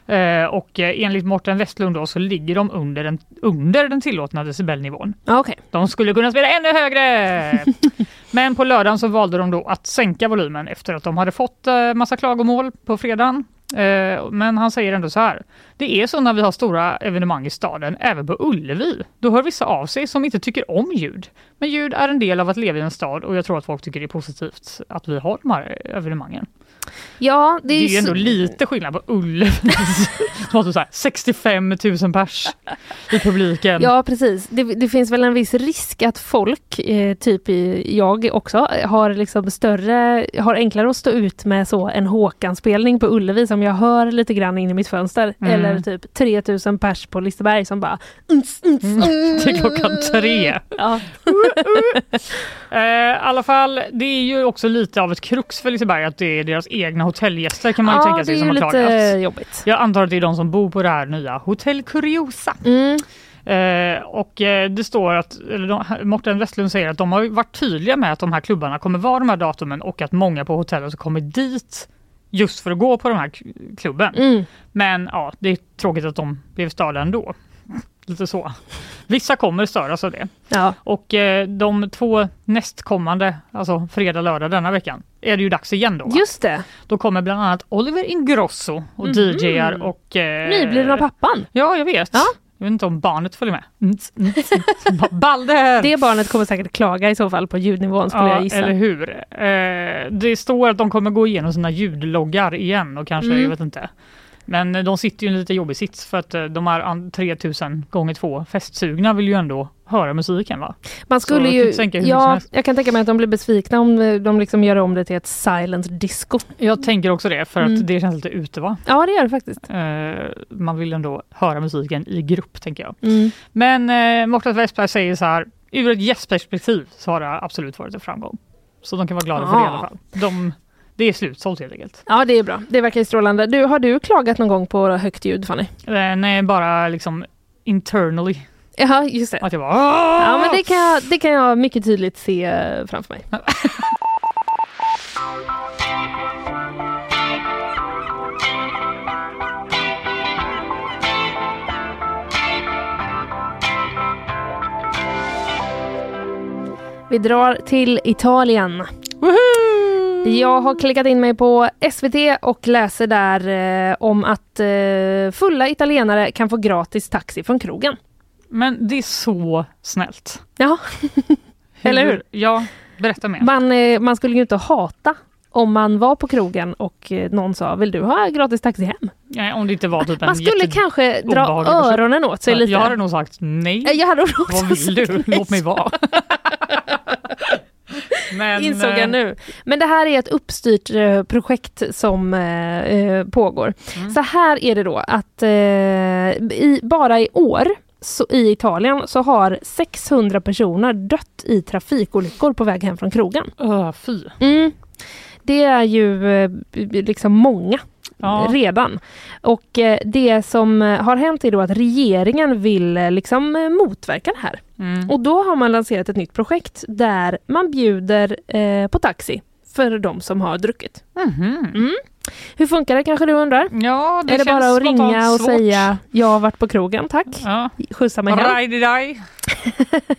Eh, och eh, enligt Mårten Westlund då så ligger de under den, under den tillåtna decibelnivån. Ja, Okej. De skulle kunna spela ännu högre! <laughs> Men på lördagen så valde de då att sänka volymen efter att de hade fått eh, massa klagomål på fredagen. Eh, men han säger ändå så här. Det är så när vi har stora evenemang i staden, även på Ullevi. Då hör vissa av sig som inte tycker om ljud. Men ljud är en del av att leva i en stad och jag tror att folk tycker det är positivt att vi har de här evenemangen. Ja, det Det är, är ju ändå så- lite skillnad på Ullevi. som har typ så här 65 000 pers i publiken. Ja precis, det, det finns väl en viss risk att folk, eh, typ jag också, har liksom större, har enklare att stå ut med så en Håkan-spelning på Ullevi som jag hör lite grann in i mitt fönster. Mm. Eller typ 3000 pers på Liseberg som bara uns. <laughs> Till klockan tre. <laughs> Ja. <laughs> Eh, I alla fall, det är ju också lite av ett krux för Liseberg att det är deras egna hotellgäster kan man ju ja, tänka det sig är som har lite klagat. jobbigt. Jag antar att det är de som bor på det här nya Hotell Curiosa. Mm. Eh, och eh, det står att, eller de, Morten Westlund säger att de har varit tydliga med att de här klubbarna kommer vara de här datumen och att många på hotellet kommer dit just för att gå på den här klubben. Mm. Men ja, det är tråkigt att de blev störda ändå. Lite så. Vissa kommer störas av det. Ja. Och eh, de två nästkommande, alltså fredag, lördag denna veckan, är det ju dags igen då. va? Just det, Då kommer bland annat Oliver Ingrosso och Mhm. DJar och... Eh, nyblivna pappan. Ja, jag vet. Ja. Jag vet inte om barnet följer med. Mm, mm, mm. Balder! Det barnet kommer säkert klaga i så fall på ljudnivån skulle jag Ja, gissa. eller hur. Eh, det står att de kommer gå igenom sina ljudloggar igen och kanske, Mm. jag vet inte. Men de sitter ju i en lite jobbig sits för att eh, de här an- 3000 gånger två festsugna vill ju ändå höra musiken va? Man skulle ju, ja, jag kan tänka mig att de blir besvikna om eh, de liksom gör om det till ett silent disco. Jag tänker också det för Mm. att det känns lite ute va? Ja det gör det faktiskt. Eh, man vill ändå höra musiken i grupp tänker jag. Mm. Men eh, Mårten Westberg säger så här, ur ett gästperspektiv så har det absolut varit en framgång. Så de kan vara glada för det i alla Ah. fall. De, det är slutsålt helt enkelt. Ja det är bra, det verkar ju strålande. Du, har du klagat någon gång på högt ljud Fanny? Eh, nej, bara liksom internally. Jaha, just det. Att jag bara Ja men det kan jag, det kan jag mycket tydligt se eh, framför mig. <laughs> Vi drar till Italien. Jag har klickat in mig på SVT och läser där eh, om att eh, fulla italienare kan få gratis taxi från krogen. Men det är så snällt. Ja, <laughs> Eller hur? Ja, berätta mer. man, eh, man skulle ju inte hata om man var på krogen och eh, någon sa vill du ha gratis taxi hem? Nej, om det inte var typ en Man skulle kanske dra öronen åt sig lite. Jag hade nog sagt nej. Eh, Jag hade också Vad vill du? Låt mig vara. <laughs> Men, Insåg eh, jag nu. Men det här är ett uppstyrt eh, projekt som eh, eh, pågår. Mm. Så här är det då att eh, i, bara i år så, i Italien så har 600 personer dött i trafikolyckor på väg hem från krogen. Öh, fy. Mm. Det är ju eh, liksom många Ja. redan. Och eh, det som eh, har hänt är då att regeringen vill eh, liksom motverka det här. Mm. Och då har man lanserat ett nytt projekt där man bjuder eh, på taxi för de som har druckit. Mhm. Mm. Hur funkar det kanske du undrar? Ja, det är det bara att ringa och svårt. säga jag har varit på krogen, tack. Ja. Skjutsa mig hem.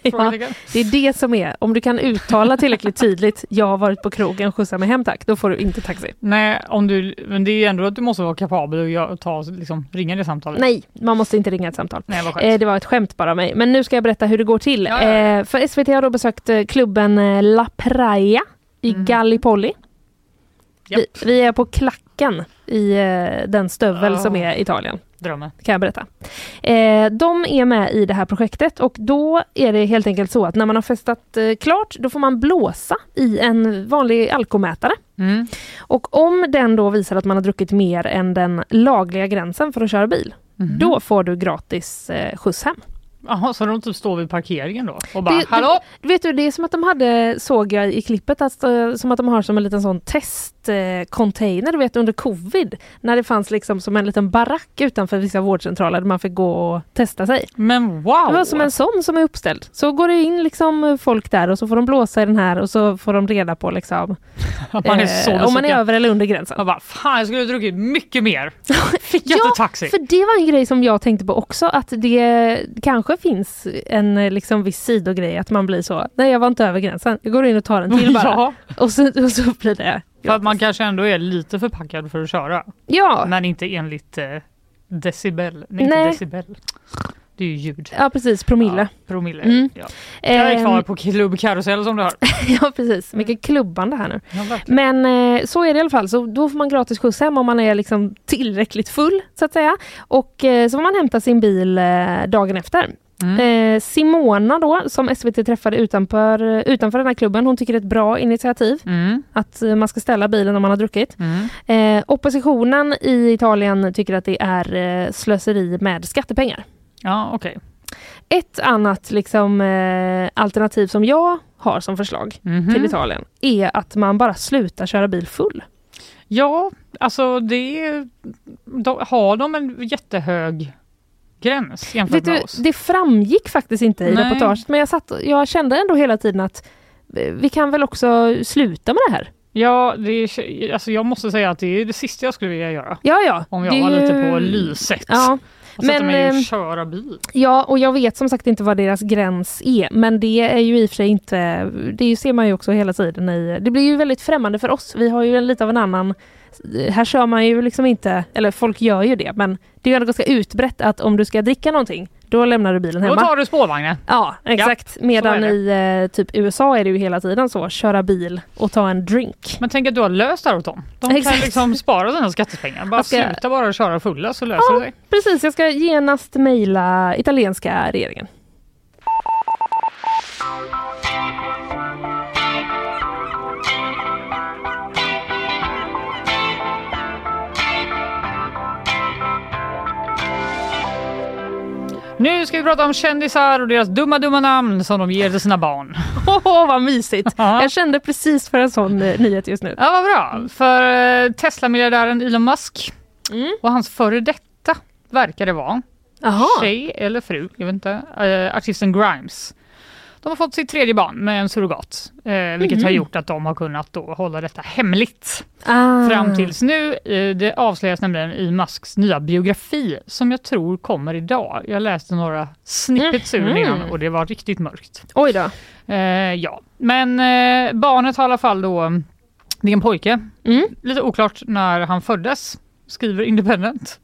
Ja, det är det som är, om du kan uttala tillräckligt tydligt jag har varit på krogen, skjutsa mig hem tack, då får du inte taxi. Nej, om du, men det är ju ändå att du måste vara kapabel att ta, liksom, ringa det samtalet. Nej, man måste inte ringa ett samtal. Nej, vad. Eh, det var ett skämt bara av mig. Men nu ska jag berätta hur det går till. Ja, ja. Eh, för SVT har då besökt eh, klubben eh, La Praia i Mhm. Gallipoli. Japp. Vi, vi är på klacken i eh, den stövel Ja. som är Italien, Drömmen. kan jag berätta. Eh, de är med i det här projektet och då är det helt enkelt så att när man har festat eh, klart, då får man blåsa i en vanlig alkomätare. Mm. Och om den då visar att man har druckit mer än den lagliga gränsen för att köra bil, Mhm. då får du gratis eh, skjuts hem. Jaha, så de typ står vid parkeringen då och bara Det- det- hallå? Du vet du, det är som att de hade, såg jag i klippet, att, eh, som att de har som en liten sån testcontainer, du vet under covid. När det fanns liksom som en liten barack utanför vissa vårdcentraler där man fick gå och testa sig. Men wow! Det var som en sån som är uppställd. Så går det in liksom folk där och så får de blåsa i den här och så får de reda på liksom, <laughs> man eh, om man är över eller under gränsen. Jag bara, fan jag skulle ha druckit mycket mer. Fick <laughs> jag Ja, taxi? För det var en grej som jag tänkte på också, att det kanske också finns en eh, liksom viss sidogrej att man blir så, nej jag var inte över gränsen, jag går in och tar en till <laughs> bara. Ja, Och, så, och så blir det... för att man kanske ändå är lite förpackad för att köra. Ja, Men inte enligt eh, decibel. Nej, Nej. decibel. Det är ju ljud. ja precis, promille. Ja, promille. Mm. Ja. Jag är Ehm, kvar på klubb karusell som du hör. <laughs> ja precis, mycket klubbande här nu. Ja. Men eh, så är det i alla fall, så då får man gratis skjuts hem om man är liksom tillräckligt full så att säga. Och eh, så får man hämta sin bil eh, dagen efter. Mm. Eh, Simona då, som SVT träffade utanför, utanför den här klubben, hon tycker det är ett bra initiativ Mm. att eh, man ska ställa bilen om man har druckit. Mm. Eh, oppositionen i Italien tycker att det är eh, slöseri med skattepengar. Ja, okej. Ett annat liksom, eh, alternativ som jag har som förslag Mhm. till Italien är att man bara slutar köra bil full. Ja, alltså det de, har de en jättehög gräns jämfört Vet med du, oss? det framgick faktiskt inte i Nej. reportaget men jag, satt, jag kände ändå hela tiden att eh, vi kan väl också sluta med det här. Ja, det är, alltså jag måste säga att det är det sista jag skulle vilja göra. Ja, ja. Om jag det var lite på lyset. Ja, och sätta men, mig och ehm, köra bil. ja, och jag vet som sagt inte vad deras gräns är men det är ju i och för sig inte, det ser man ju också hela tiden i, det blir ju väldigt främmande för oss. Vi har ju en, lite av en annan här kör man ju liksom inte, eller folk gör ju det, men det är ju ändå ganska utbrett att om du ska dricka någonting, då lämnar du bilen Då hemma. tar du spårvagnen. Ja, exakt. så Medan i eh, typ USA är det ju hela tiden så, köra bil och ta en drink. Men tänk att du har löst det här åt dem. De kan Exakt. liksom spara sina skattepengar. Bara ska- sluta bara köra fulla så löser det sig. Precis, jag ska genast mejla italienska regeringen. Nu ska vi prata om kändisar och deras dumma dumma namn som de ger till sina barn. <laughs> Åh, vad mysigt! Ja. Jag kände precis för en sån eh, nyhet just nu. Ja, vad bra. För eh, Tesla-miljardären Elon Musk Mm. och hans före detta verkar det vara. Jaha. Tjej eller fru, jag vet inte. Eh, artisten Grimes. De har fått sitt tredje barn med en surrogat. Eh, vilket Mhm. har gjort att de har kunnat då hålla detta hemligt. Ah. Fram tills nu. Eh, det avslöjas nämligen i Musks nya biografi som jag tror kommer idag. Jag läste några snippets ur den Mhm. innan och det var riktigt mörkt. Oj då. Eh, ja, men eh, barnet har i alla fall då, det är en pojke. Mm. Lite oklart när han föddes, skriver Independent.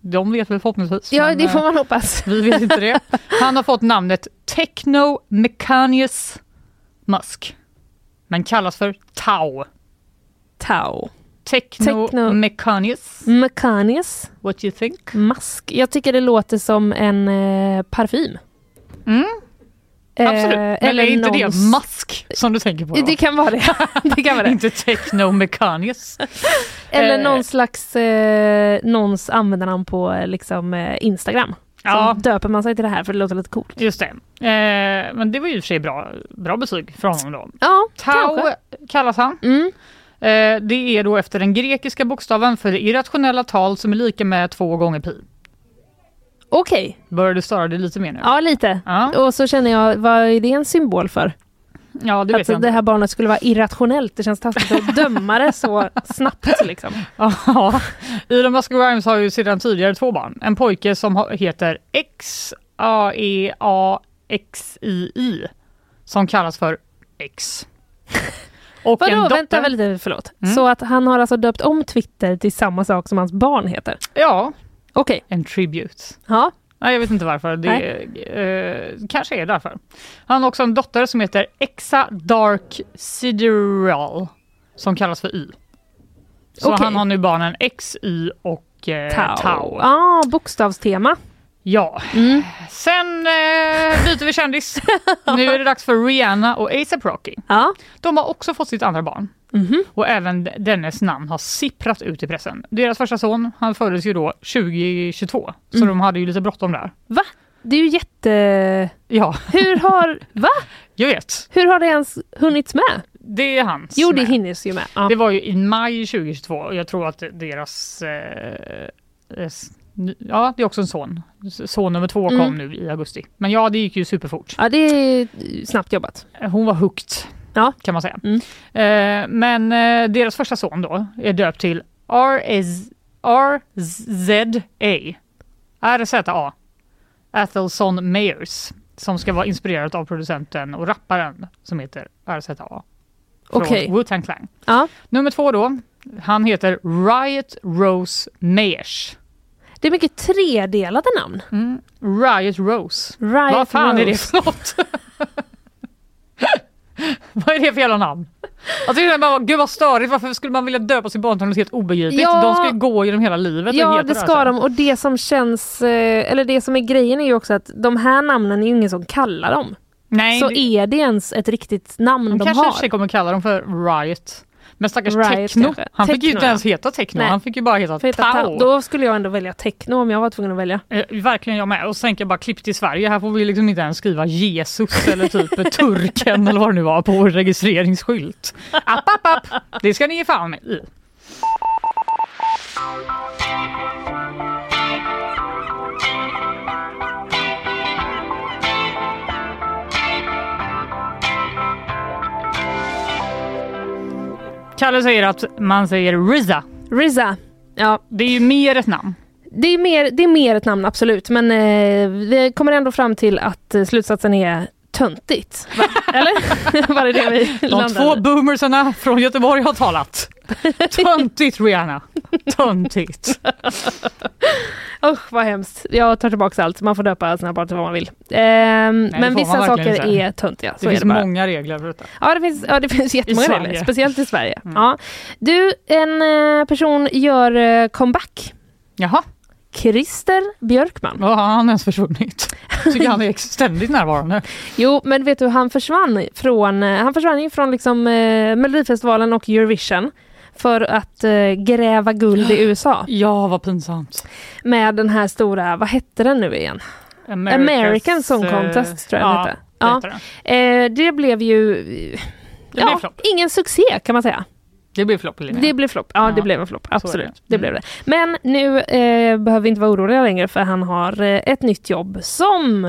De vet väl förhoppningsvis. Ja, det får eh, man hoppas. Vi vet inte det. Han har fått namnet Techno Mecanius Musk. Men kallas för Tau. Tau. Techno, Techno- Mecanius. Mecanius. What you think? Mask. Jag tycker det låter som en eh, parfym. Mm, absolut. Eh, Men är inte det någons- Musk som du tänker på? Då? Det kan vara det. <laughs> det, kan vara det. Inte Techno Mecanius. <laughs> Eller Eh. någon slags eh, någons användarnamn på eh, liksom, eh, Instagram. Ja. Så döper man sig till det här för det låter lite coolt. Just det. Eh, men det var ju i och för sig bra, bra betyg för honom då. Ja, Tau kanske. kallas han. Mm. Eh, det är då efter den grekiska bokstaven för det irrationella tal som är lika med två gånger pi. Okej, Börjar du störa dig lite mer nu? ja lite. Ja, Och så känner jag, vad är det en symbol för? ja det vet Att jag det inte. här barnet skulle vara irrationellt. Det känns taskigt att döma det så snabbt. Liksom. <laughs> Ja, Elon Musk och Grimes har ju sedan tidigare två barn. En pojke som ha- heter X A E A X I I som kallas för X. <laughs> Och Vadå, vänta väl lite, förlåt. Mm. Så att han har alltså döpt om Twitter till samma sak som hans barn heter? Ja, Okej, en tribute. ja. Nej, jag vet inte varför. Det eh, kanske är därför. Han har också en dotter som heter Exa Dark Sideral som kallas för Y. Så Okej. han har nu barnen X, Y och eh, Tau. Tau. Ah, bokstavstema. Ja, Mm. sen eh, byter vi kändis. <laughs> nu är det dags för Rihanna och ASAP Rocky. Ja. De har också fått sitt andra barn. Mhm. Och även dennes namn har sipprat ut i pressen. Deras första son, han föddes ju då 2022. Så Mm. de hade ju lite bråttom där. Va? Det är ju jätte... Ja, Hur har... Va? jag vet. Hur har det ens hunnits med? Det är hans. Jo, det hinner ju med. Ja. Det var ju i maj 2022 och jag tror att deras... Eh, eh, ja, det är också en son. Son nummer två kom Mm. nu i augusti. Men ja, det gick ju superfort. ja, det är snabbt jobbat. Hon var hooked, Ja. kan man säga. Mm. Eh, men eh, deras första son då är döpt till RZ RZA. RZA. Athelson Mayers som ska vara inspirerad av producenten och rapparen som heter RZA. Från Okej. Wu-Tang Clan. Ja. Nummer två då, han heter Riot Rose Mayers. Det är mycket tredelade namn. Riot Rose. Riot Vad fan är det Rose. för något? <laughs> vad är det för jävla namn? Alltså, det bara, gud vad störigt, varför skulle man vilja döpa sitt barn till något helt obegripligt? Ja. De ska ju gå genom hela livet Ja det ska de och det som känns, eh, eller det som är grejen är ju också att de här namnen är ju ingen som kallar dem. Nej, Så det- är det ens ett riktigt namn de, de, kanske har? sig kommer kalla dem för Riot. Men stackars Riot Techno, kanske. han fick ju inte ens heta Techno, Nej. han fick ju bara heta heta. Tao. Då skulle jag ändå välja techno om jag var tvungen att välja. Eh, verkligen jag med. Och så tänker jag bara klipp till Sverige. Här får vi liksom inte ens skriva Jesus eller typ <laughs> turken eller vad det nu var på vår registreringsskylt. App, app, app. Det ska ni ge fan i. Kalle säger att man säger Riza. Riza. Ja, Det är ju mer ett namn. det är mer, det är mer ett namn absolut men eh, vi kommer ändå fram till att eh, slutsatsen är töntigt. Va? Eller? <laughs> Var det det vi De landade två boomersarna från Göteborg har talat. Töntigt Rihanna. Töntigt. <laughs> Usch vad hemskt. Jag tar tillbaka allt. Man får döpa sina barn till vad man vill. Ehm, det men vissa saker inte. är töntiga. Så Det finns det många regler för detta. Ja det finns, ja, det finns jättemånga regler, speciellt i Sverige. Mm. Ja. Du, en eh, person gör eh, comeback. Jaha, Christer Björkman. har han ens försvunnit? Tycker han är ständigt närvarande. <laughs> Jo, men vet du, han försvann från, eh, han försvann ju från liksom, eh, Melodifestivalen och Eurovision för att eh, gräva guld i USA <gasps> Ja, vad pinsamt. med den här stora, vad hette den nu igen? America's, American Song eh, Contest tror jag den ja, hette. det Ja, den. eh, det blev ju Det ja, ingen succé kan man säga. Det blir flopp Linnea. Det blev flopp. Ja, det Ja, blev en flopp. Absolut. det. Det, Mm. blev det. Men nu eh, behöver vi inte vara oroliga längre för han har eh, ett nytt jobb som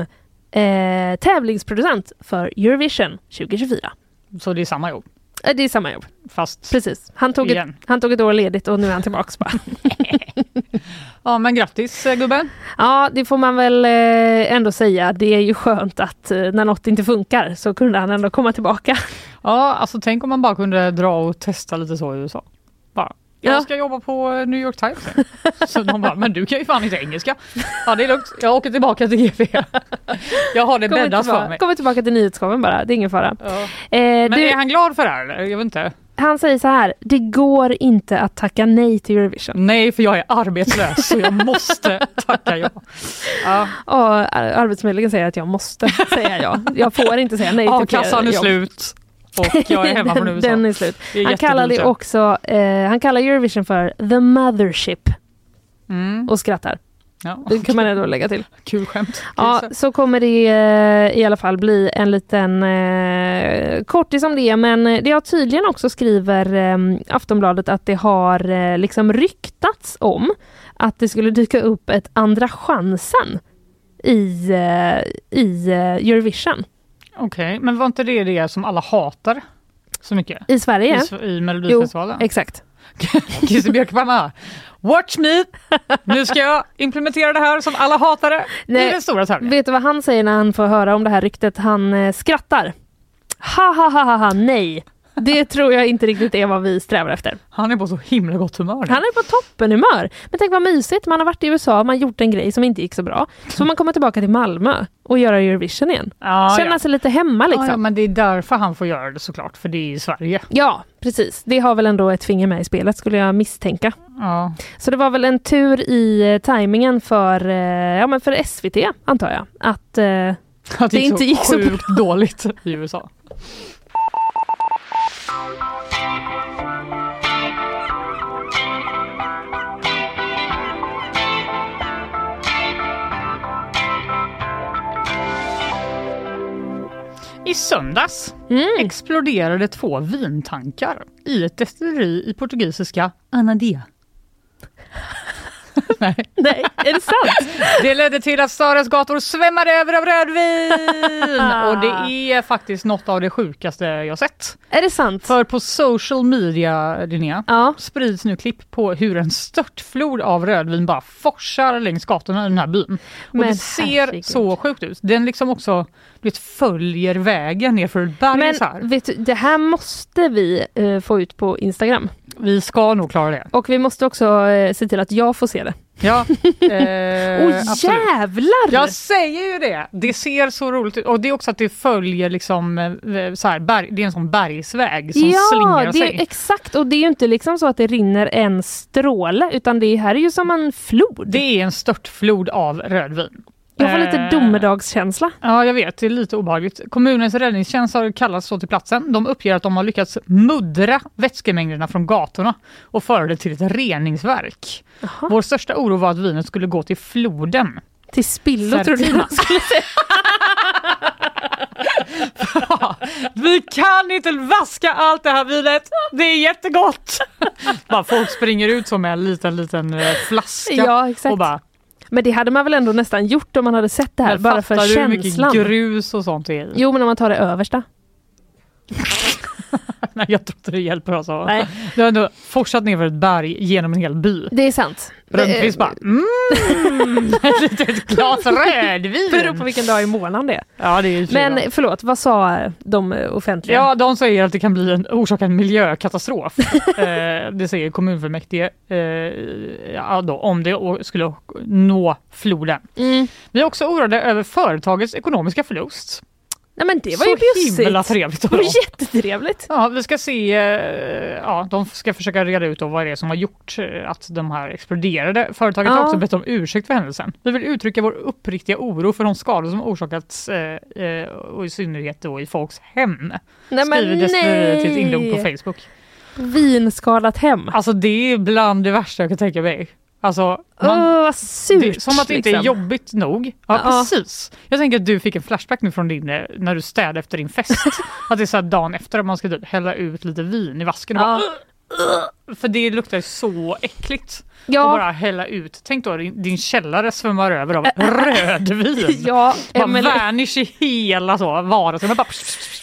eh, tävlingsproducent för Eurovision 2024. Så det är samma jobb, det är samma jobb. fast Precis. Han tog, ett, igen. han tog ett år ledigt och nu är han tillbaks bara. <laughs> Ja, men grattis eh, gubben. Ja, det får man väl eh, ändå säga. Det är ju skönt att eh, när något inte funkar så kunde han ändå komma tillbaka. Ja, alltså tänk om man bara kunde dra och testa lite så i USA. Jag Ja. ska jobba på eh, New York Times. Så de bara, men du kan ju fan inte engelska. Ja, det är lugnt. Jag åker tillbaka till GV. Jag har det Kommer bäddat för mig. kommer tillbaka till nyhetsshowen bara, det är ingen fara. Ja. Eh, Men du, är han glad för det här eller? Jag vet inte. Han säger så här, det går inte att tacka nej till Eurovision. Nej, för jag är arbetslös så jag måste tacka ja. ja. Och Arbetsförmedlingen säger att jag måste säga ja. Jag får inte säga nej till A-kassan är slut och jag är <laughs> hemma från USA. den är slut. Det är Han det jättedumt. också, eh, han kallar Eurovision för the mothership Mm. och skrattar. Ja. Det kan man ändå lägga till. <laughs> Kul skämt. Ja, så kommer det eh, i alla fall bli en liten eh, kortis om det. Men det har tydligen också skriver eh, Aftonbladet att det har eh, liksom ryktats om att det skulle dyka upp ett Andra chansen i, eh, i eh, Eurovision Okej, men var inte det det som alla hatar så mycket? i Sverige. I, i Melodifestivalen? Exakt. <laughs> Christer Björkman bara, Watch me! Nu ska jag implementera det här som alla hatade i Nej, den stora tävlingen. Vet du vad han säger när han får höra om det här ryktet? Han eh, skrattar. Ha ha ha ha ha, nej. Det tror jag inte riktigt är vad vi strävar efter. Han är på så himla gott humör. Han är på toppenhumör. Men tänk vad mysigt, man har varit i USA, man har gjort en grej som inte gick så bra. Så får man komma tillbaka till Malmö och göra Eurovision igen. ja, Känna ja. sig lite hemma Ja, ja, liksom. men det är därför han får göra det såklart, för det är i Sverige. Ja, precis. Det har väl ändå ett finger med i spelet skulle jag misstänka. Ja. Så det var väl en tur i eh, tajmingen för, eh, ja, men för SVT, antar jag. Att eh, Att Det inte gick så sjukt dåligt i USA. I söndags mm, exploderade två vintankar i ett destilleri i portugisiska Anadia. <laughs> Nej. Nej, är det sant? Det ledde till att stadens gator svämmade över av rödvin! <laughs> Och det är faktiskt något av det sjukaste jag sett. Är det sant? För på social media, Linnea, Ja. sprids nu klipp på hur en störtflod av rödvin bara forsar längs gatorna i den här byn. Och Men det ser herregud. så sjukt ut. Den liksom också vet, följer vägen nerför ett berg Men så här. vet du, det här måste vi eh, få ut på Instagram. Vi ska nog klara det. Och vi måste också eh, se till att jag får se det. Ja, <laughs> eh, Åh absolut. jävlar! Jag säger ju det! Det ser så roligt ut och det är också att det följer liksom eh, så här, berg, det är en sån bergsväg som ja, slingrar det sig. är exakt. Och det är ju inte liksom så att det rinner en stråle, utan det här är ju som en flod. Det är en störtflod av rödvin. Jag får lite Eh, domedagskänsla. Ja, jag vet. Det är lite obehagligt. Kommunens räddningstjänst har kallats så till platsen. De uppger att de har lyckats muddra vätskemängderna från gatorna och föra det till ett reningsverk. Jaha. Vår största oro var att vinet skulle gå till floden. Till spillo trodde jag skulle säga. <laughs> Vi kan inte vaska allt det här vinet. Det är jättegott. bara folk springer ut som med en liten, liten eh, flaska Ja, och bara Men det hade man väl ändå nästan gjort om man hade sett det här, Men bara för fattar du hur mycket känslan. grus och sånt är? Jo, men om man tar det översta. <laughs> Nej, jag tror inte det hjälper alltså. Nej. Du har ändå forsat ner för ett berg genom en hel by. Det är sant. Rönnqvist bara mm, <laughs> ett litet glas rödvin. beror på vilken dag i månaden det är. Ja, det är Men Men, vad sa de offentliga? Ja, de säger att det kan bli en, orsaka en miljökatastrof. <laughs> eh, det säger kommunfullmäktige eh, ja, då, om det skulle nå floden. Mm. Vi är också oroade över företagets ekonomiska förlust. Nej men det var Så ju bjussigt. himla trevligt Det var jättetrevligt. Ja, vi ska se, eh, ja, de ska försöka reda ut då vad det är som har gjort eh, att de här exploderade. Företaget har Ja. också bett om ursäkt för händelsen. Vi vill uttrycka vår uppriktiga oro för de skador som orsakats eh, eh, och i synnerhet då i folks hem. Nej Skriver Desiree till ett inlogg på nej! Facebook. Vinskalat hem. Alltså det är bland det värsta jag kan tänka mig. Alltså, man, Åh, vad surt. det, som att det inte är liksom. jobbigt nog. Ja, Ja. precis. Jag tänker att du fick en flashback nu från din, eh, när du städade efter din fest. <laughs> att det är så dagen efter att man ska typ hälla ut lite vin i vasken. Och Ja. bara, för det luktar så äckligt. Och Ja, bara hälla ut. Tänk då din, källare svämmar över av rödvin. <laughs> ja, Bara Emelie- vanish i hela så vardagsrummet. Bara,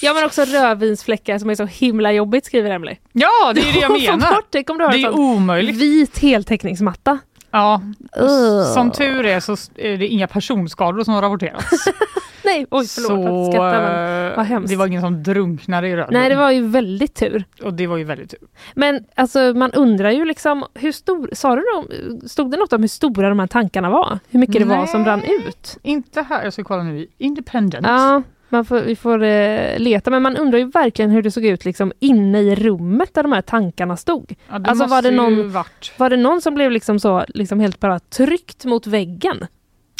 ja, men också rödvinsfläckar som är så himla jobbigt skriver Emily. ja, det är det jag <laughs> menar. bort det, Det är omöjligt. Vit heltäckningsmatta. Ja, Ugh. som tur är så är det inga personskador som har rapporterats. <laughs> Nej, oj förlåt att jag skrattar men... eh, vad hemskt. det var ingen som drunknade i rödvin. Nej det var ju väldigt tur. Och det var ju väldigt tur. Men alltså man undrar ju liksom hur stor, sa du då, stod det något om hur stora de här tankarna var? Hur mycket det var som rann ut? Inte här, jag ska kolla nu Independent. Ja, man får, vi får eh, leta men man undrar ju verkligen hur det såg ut liksom inne i rummet där de här tankarna stod. Ja, det Alltså, var det någon-. Var det någon som blev liksom så liksom helt bara tryckt mot väggen?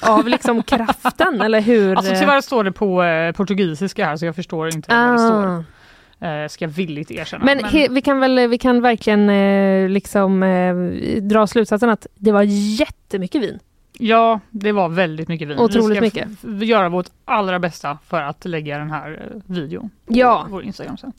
Av liksom <laughs> kraften eller hur? Alltså eh, tyvärr står det på eh, portugisiska här så jag förstår inte vad det står. ah. Eh, ska jag villigt erkänna. Men, he, vi kan väl vi kan verkligen eh, liksom eh, dra slutsatsen att det var jättemycket vin. Ja, det var väldigt mycket vin. Otroligt vi ska mycket. göra vårt allra bästa för att lägga den här eh, videon på Ja. vår Instagram sen.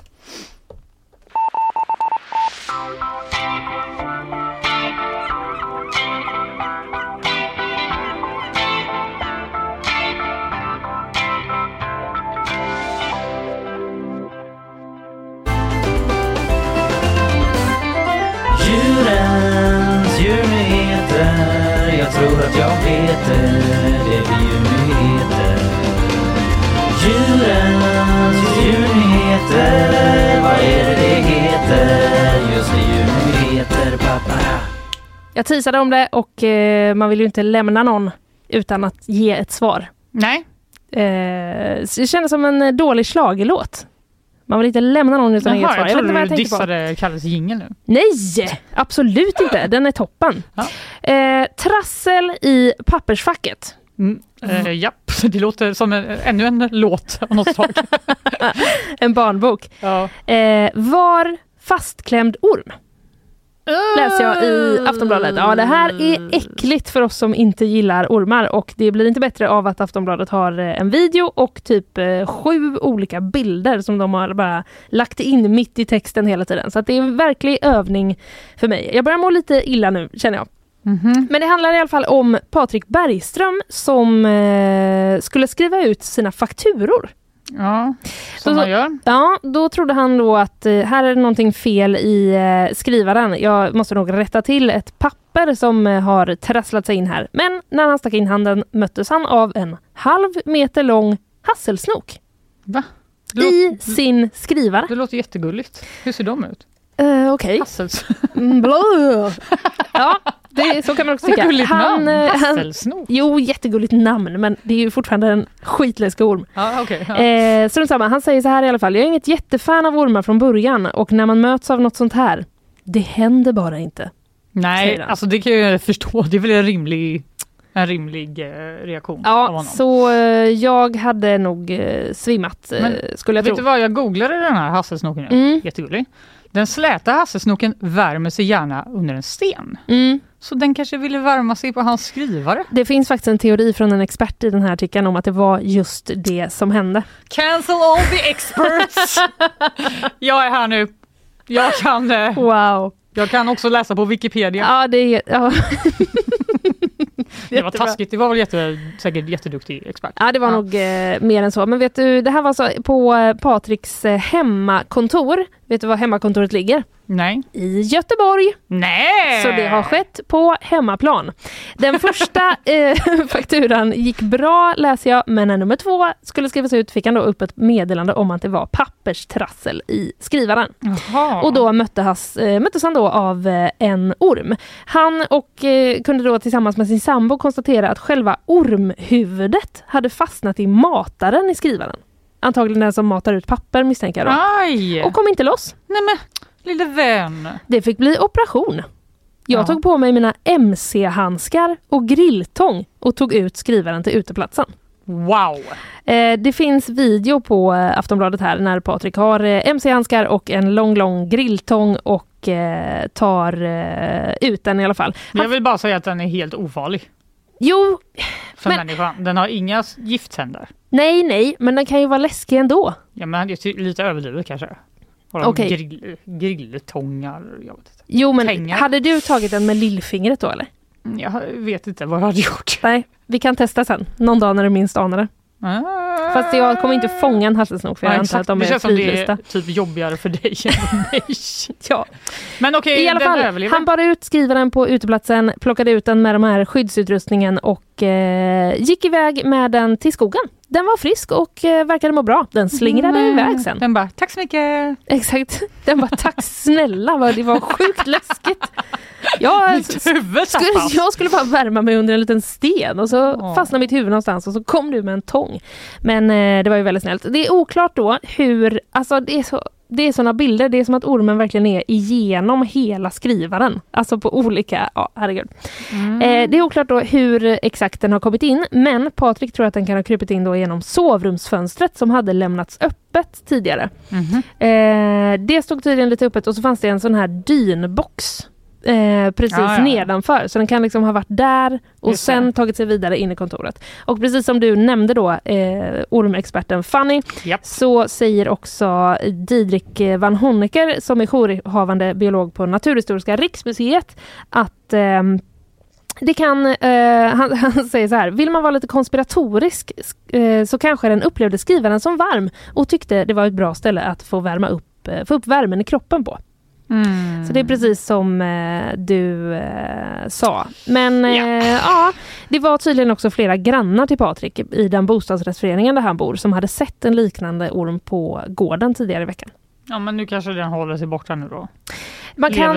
Jag vet det Det blir djurnyheter Djurens djurnyheter Vad är det det heter? Just det, djurnyheter pappa Jag teasade om det och eh, man vill ju inte lämna någon utan att ge ett svar. Nej, Eh, det kändes som en eh, dålig schlagerlåt. Man vill inte lämna någon utan Jaha, svar. jag Jag vet trodde inte vad du jag tänkte på. dissade Kalles jingel nu. Nej, absolut inte. <laughs> Den är toppen. Ja. Eh, trassel i pappersfacket. Mm. Eh, japp, det låter som en, ännu en låt av något slag. <laughs> En barnbok. ja. Eh, var fastklämd orm. Läser jag i Aftonbladet. Ja, det här är äckligt för oss som inte gillar ormar och det blir inte bättre av att Aftonbladet har eh, en video och typ eh, sju olika bilder som de har bara lagt in mitt i texten hela tiden. Så att det är en verklig övning för mig. Jag börjar må lite illa nu känner jag. Men det handlar i alla fall om Patrik Bergström som eh, skulle skriva ut sina fakturor. Ja, som Så- man gör. Ja, då trodde han då att eh, här är det någonting fel i eh, skrivaren. Jag måste nog rätta till ett papper som eh, har trasslat sig in här. Men när han stack in handen möttes han av en halv meter lång hasselsnok Va? I sin skrivare. det låter jättegulligt. Hur ser de ut? Uh, Okej. Hassels... Mm. <laughs> Ja, det, <laughs> så kan man också tycka. Gulligt namn. eh, han, jo, jättegulligt namn, men det är ju fortfarande en skitläskig orm. Ja, okej. ja. Eh, strunt samma, han säger så här i alla fall. Jag är inget jättefan av ormar från början och när man möts av något sånt här, det händer bara inte. Nej, han. alltså det kan jag förstå. Det är väl en rimlig, en rimlig eh, reaktion av Ja, honom. så eh, jag hade nog eh, svimmat, eh, Men skulle jag Vet du tro. vad, jag googlade den här hasselsnoken nu. Mm. Jättegullig. Den släta hasselsnoken värmer sig gärna under en sten. Mm. Så den kanske ville värma sig på hans skrivare. Det finns faktiskt en teori från en expert i den här artikeln om att det var just det som hände. Cancel all the experts! <laughs> jag är här nu. Jag kan, eh, Wow! jag kan också läsa på Wikipedia. Ja, det är... Ja. det var taskigt. Det var väl jätte, säkert jätteduktig expert. Ja, det var Ja. nog eh, mer än så. Men vet du, det här var så på eh, Patriks eh, hemmakontor. Vet du var hemmakontoret ligger? Nej. I Göteborg. Nej! Så det har skett på hemmaplan. Den första <laughs> eh, fakturan gick bra läser jag, men när nummer två skulle skrivas ut fick han då upp ett meddelande om att det var papperstrassel i skrivaren. Jaha. Och då mötte has, eh, möttes han då av eh, en orm. Han och eh, kunde då tillsammans med sin sambo konstatera att själva ormhuvudet hade fastnat i mataren i skrivaren. Antagligen den som matar ut papper misstänker jag då. Aj! Och kom inte loss. Nej men, lille vän. Det fick bli operation. Jag Ja. tog på mig mina MC-handskar och grilltång och tog ut skrivaren till uteplatsen. Wow! Eh, det finns video på eh, Aftonbladet här när Patrik har eh, MC-handskar och en lång, lång grilltång och eh, tar eh, ut den i alla fall. Jag vill bara säga att den är helt ofarlig Jo, för Men- människan. Den har inga giftsändar. Nej, nej, men den kan ju vara läskig ändå. Ja, men det är lite överdrivet kanske. Okej. grill, grilltångar. Jag vet, inte. Jo, men Pengar. hade du tagit den med lillfingret då eller? jag vet inte vad jag hade gjort. Nej, vi kan testa sen. Någon dag när du minst anar det. Ah. Fast jag kommer inte fånga en hasselsnok för jag Ja, antar att de det är känns som det fridlysta. är typ jobbigare för dig än för mig. <laughs> Ja. Men okej, I alla fall, överlever. han bar ut skrivaren på uteplatsen, plockade ut den med de här skyddsutrustningen och eh, gick iväg med den till skogen. Den var frisk och eh, verkade må bra. Den slingrade Mm. iväg sen. Den bara, tack så mycket. Exakt. Den bara tack snälla, vad det var sjukt läskigt. Jag <laughs> skulle, <laughs> jag skulle bara värma mig under en liten sten och så Ja. fastnade mitt huvud någonstans och så kom du med en tång. Men eh, det var ju väldigt snällt. Det är oklart då hur, alltså det är så det är sådana bilder, det är som att ormen verkligen är igenom hela skrivaren. Alltså på olika, ja herregud. Mm. Eh, det är oklart då hur exakt den har kommit in, men Patrik tror att den kan ha krupit in då genom sovrumsfönstret som hade lämnats öppet tidigare. Mhm. Eh, det stod tydligen lite öppet och så fanns det en sån här dynbox eh, precis Ja, ja. nedanför. Så den kan liksom ha varit där och Just det. sen tagit sig vidare in i kontoret. Och precis som du nämnde då, eh, ormexperten Fanny, Japp. så säger också Didrik van Honecker som är jourhavande biolog på Naturhistoriska riksmuseet att ehm, det kan, eh, han, <laughs> han säger så här, vill man vara lite konspiratorisk eh, så kanske den upplevde skrivaren som varm och tyckte det var ett bra ställe att få värma upp, eh, få upp värmen i kroppen på. Mm. Så det är precis som eh, du eh, sa. Men eh, Ja. det var tydligen också flera grannar till Patrik i den bostadsrättsföreningen där han bor som hade sett en liknande orm på gården tidigare i veckan. Ja men nu kanske den håller sig borta nu då. Man kan,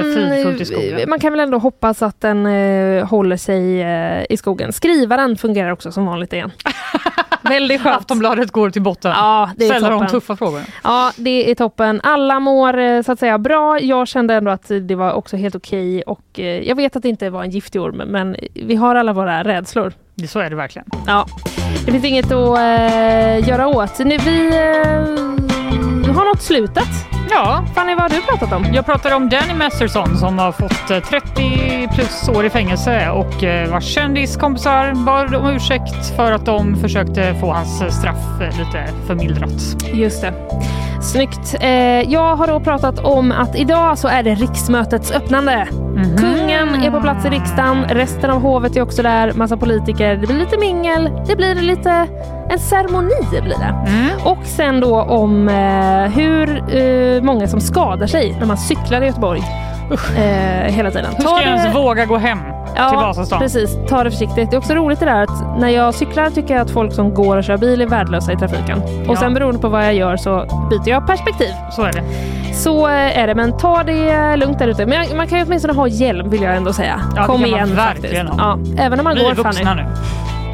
man kan väl ändå hoppas att den eh, håller sig eh, i skogen. Skrivaren fungerar också som vanligt igen. <laughs> <laughs> Väldigt skönt. Aftonbladet går till botten. Ja, det är Ställer de toppen. tuffa frågor. Ja, det är toppen. Alla mår eh, så att säga bra. Jag kände ändå att det var också helt okej och eh, jag vet att det inte var en giftig orm men vi har alla våra rädslor. Det- Så är det verkligen. Ja, det finns inget att eh, göra åt. Nu, vi eh, har nått slutet. Ja, Fanny, vad har du pratat om? jag pratar om Danny Masterson som har fått eh, 30 plus år i fängelse och eh, vars kändiskompisar bad om ursäkt för att de försökte få hans eh, straff eh, lite förmildrat. Just det. Snyggt. Eh, jag har då pratat om att idag så är det riksmötets öppnande. Mhm. Kungen är på plats i riksdagen, resten av hovet är också där, massa politiker. Det blir lite mingel, det blir lite en ceremoni blir det. Mm. Och sen då om eh, hur eh, många som skadar sig när man cyklar i Göteborg. Eh, hela tiden. Hur ska jag ens våga gå hem till Vasastan? precis. Ta det försiktigt. Det är också roligt det där att när jag cyklar tycker jag att folk som går och kör bil är värdelösa i trafiken. Och Ja. sen beroende på vad jag gör så byter jag perspektiv. Så är det. Så eh, är det, men ta det lugnt där ute. Men man kan ju åtminstone ha hjälm vill jag ändå säga. Ja, Kom igen faktiskt. Ja, även när man Vi går är vuxna Fanny. nu.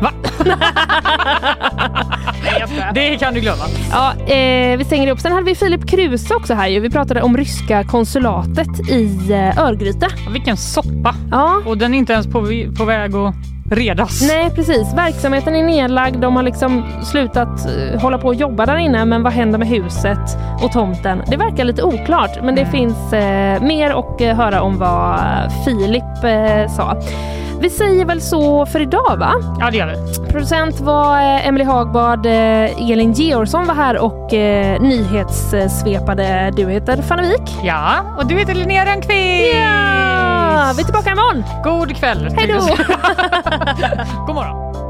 Va? <laughs> det kan du glömma. Ja, eh, vi stänger upp. Sen hade vi Filip Kruse också här ju. Vi pratade om ryska konsulatet i eh, Örgryte. Vilken soppa! Ja. Och den är inte ens på, på väg att redas. Nej precis, verksamheten är nedlagd. De har liksom slutat eh, hålla på och jobba där inne. Men vad händer med huset och tomten? Det verkar lite oklart. Men det finns eh, mer att eh, höra om vad Filip sa. Vi säger väl så för idag va? Ja det gör vi. Producent var eh, Emily Hagbard, eh, Elin Georgsson var här och eh, nyhetssvepade. Du heter Fanny Wik. Ja, och du heter Linnea Rönnqvist! Ja, vi är tillbaka imorgon. God kväll! Hej då! <laughs> God morgon!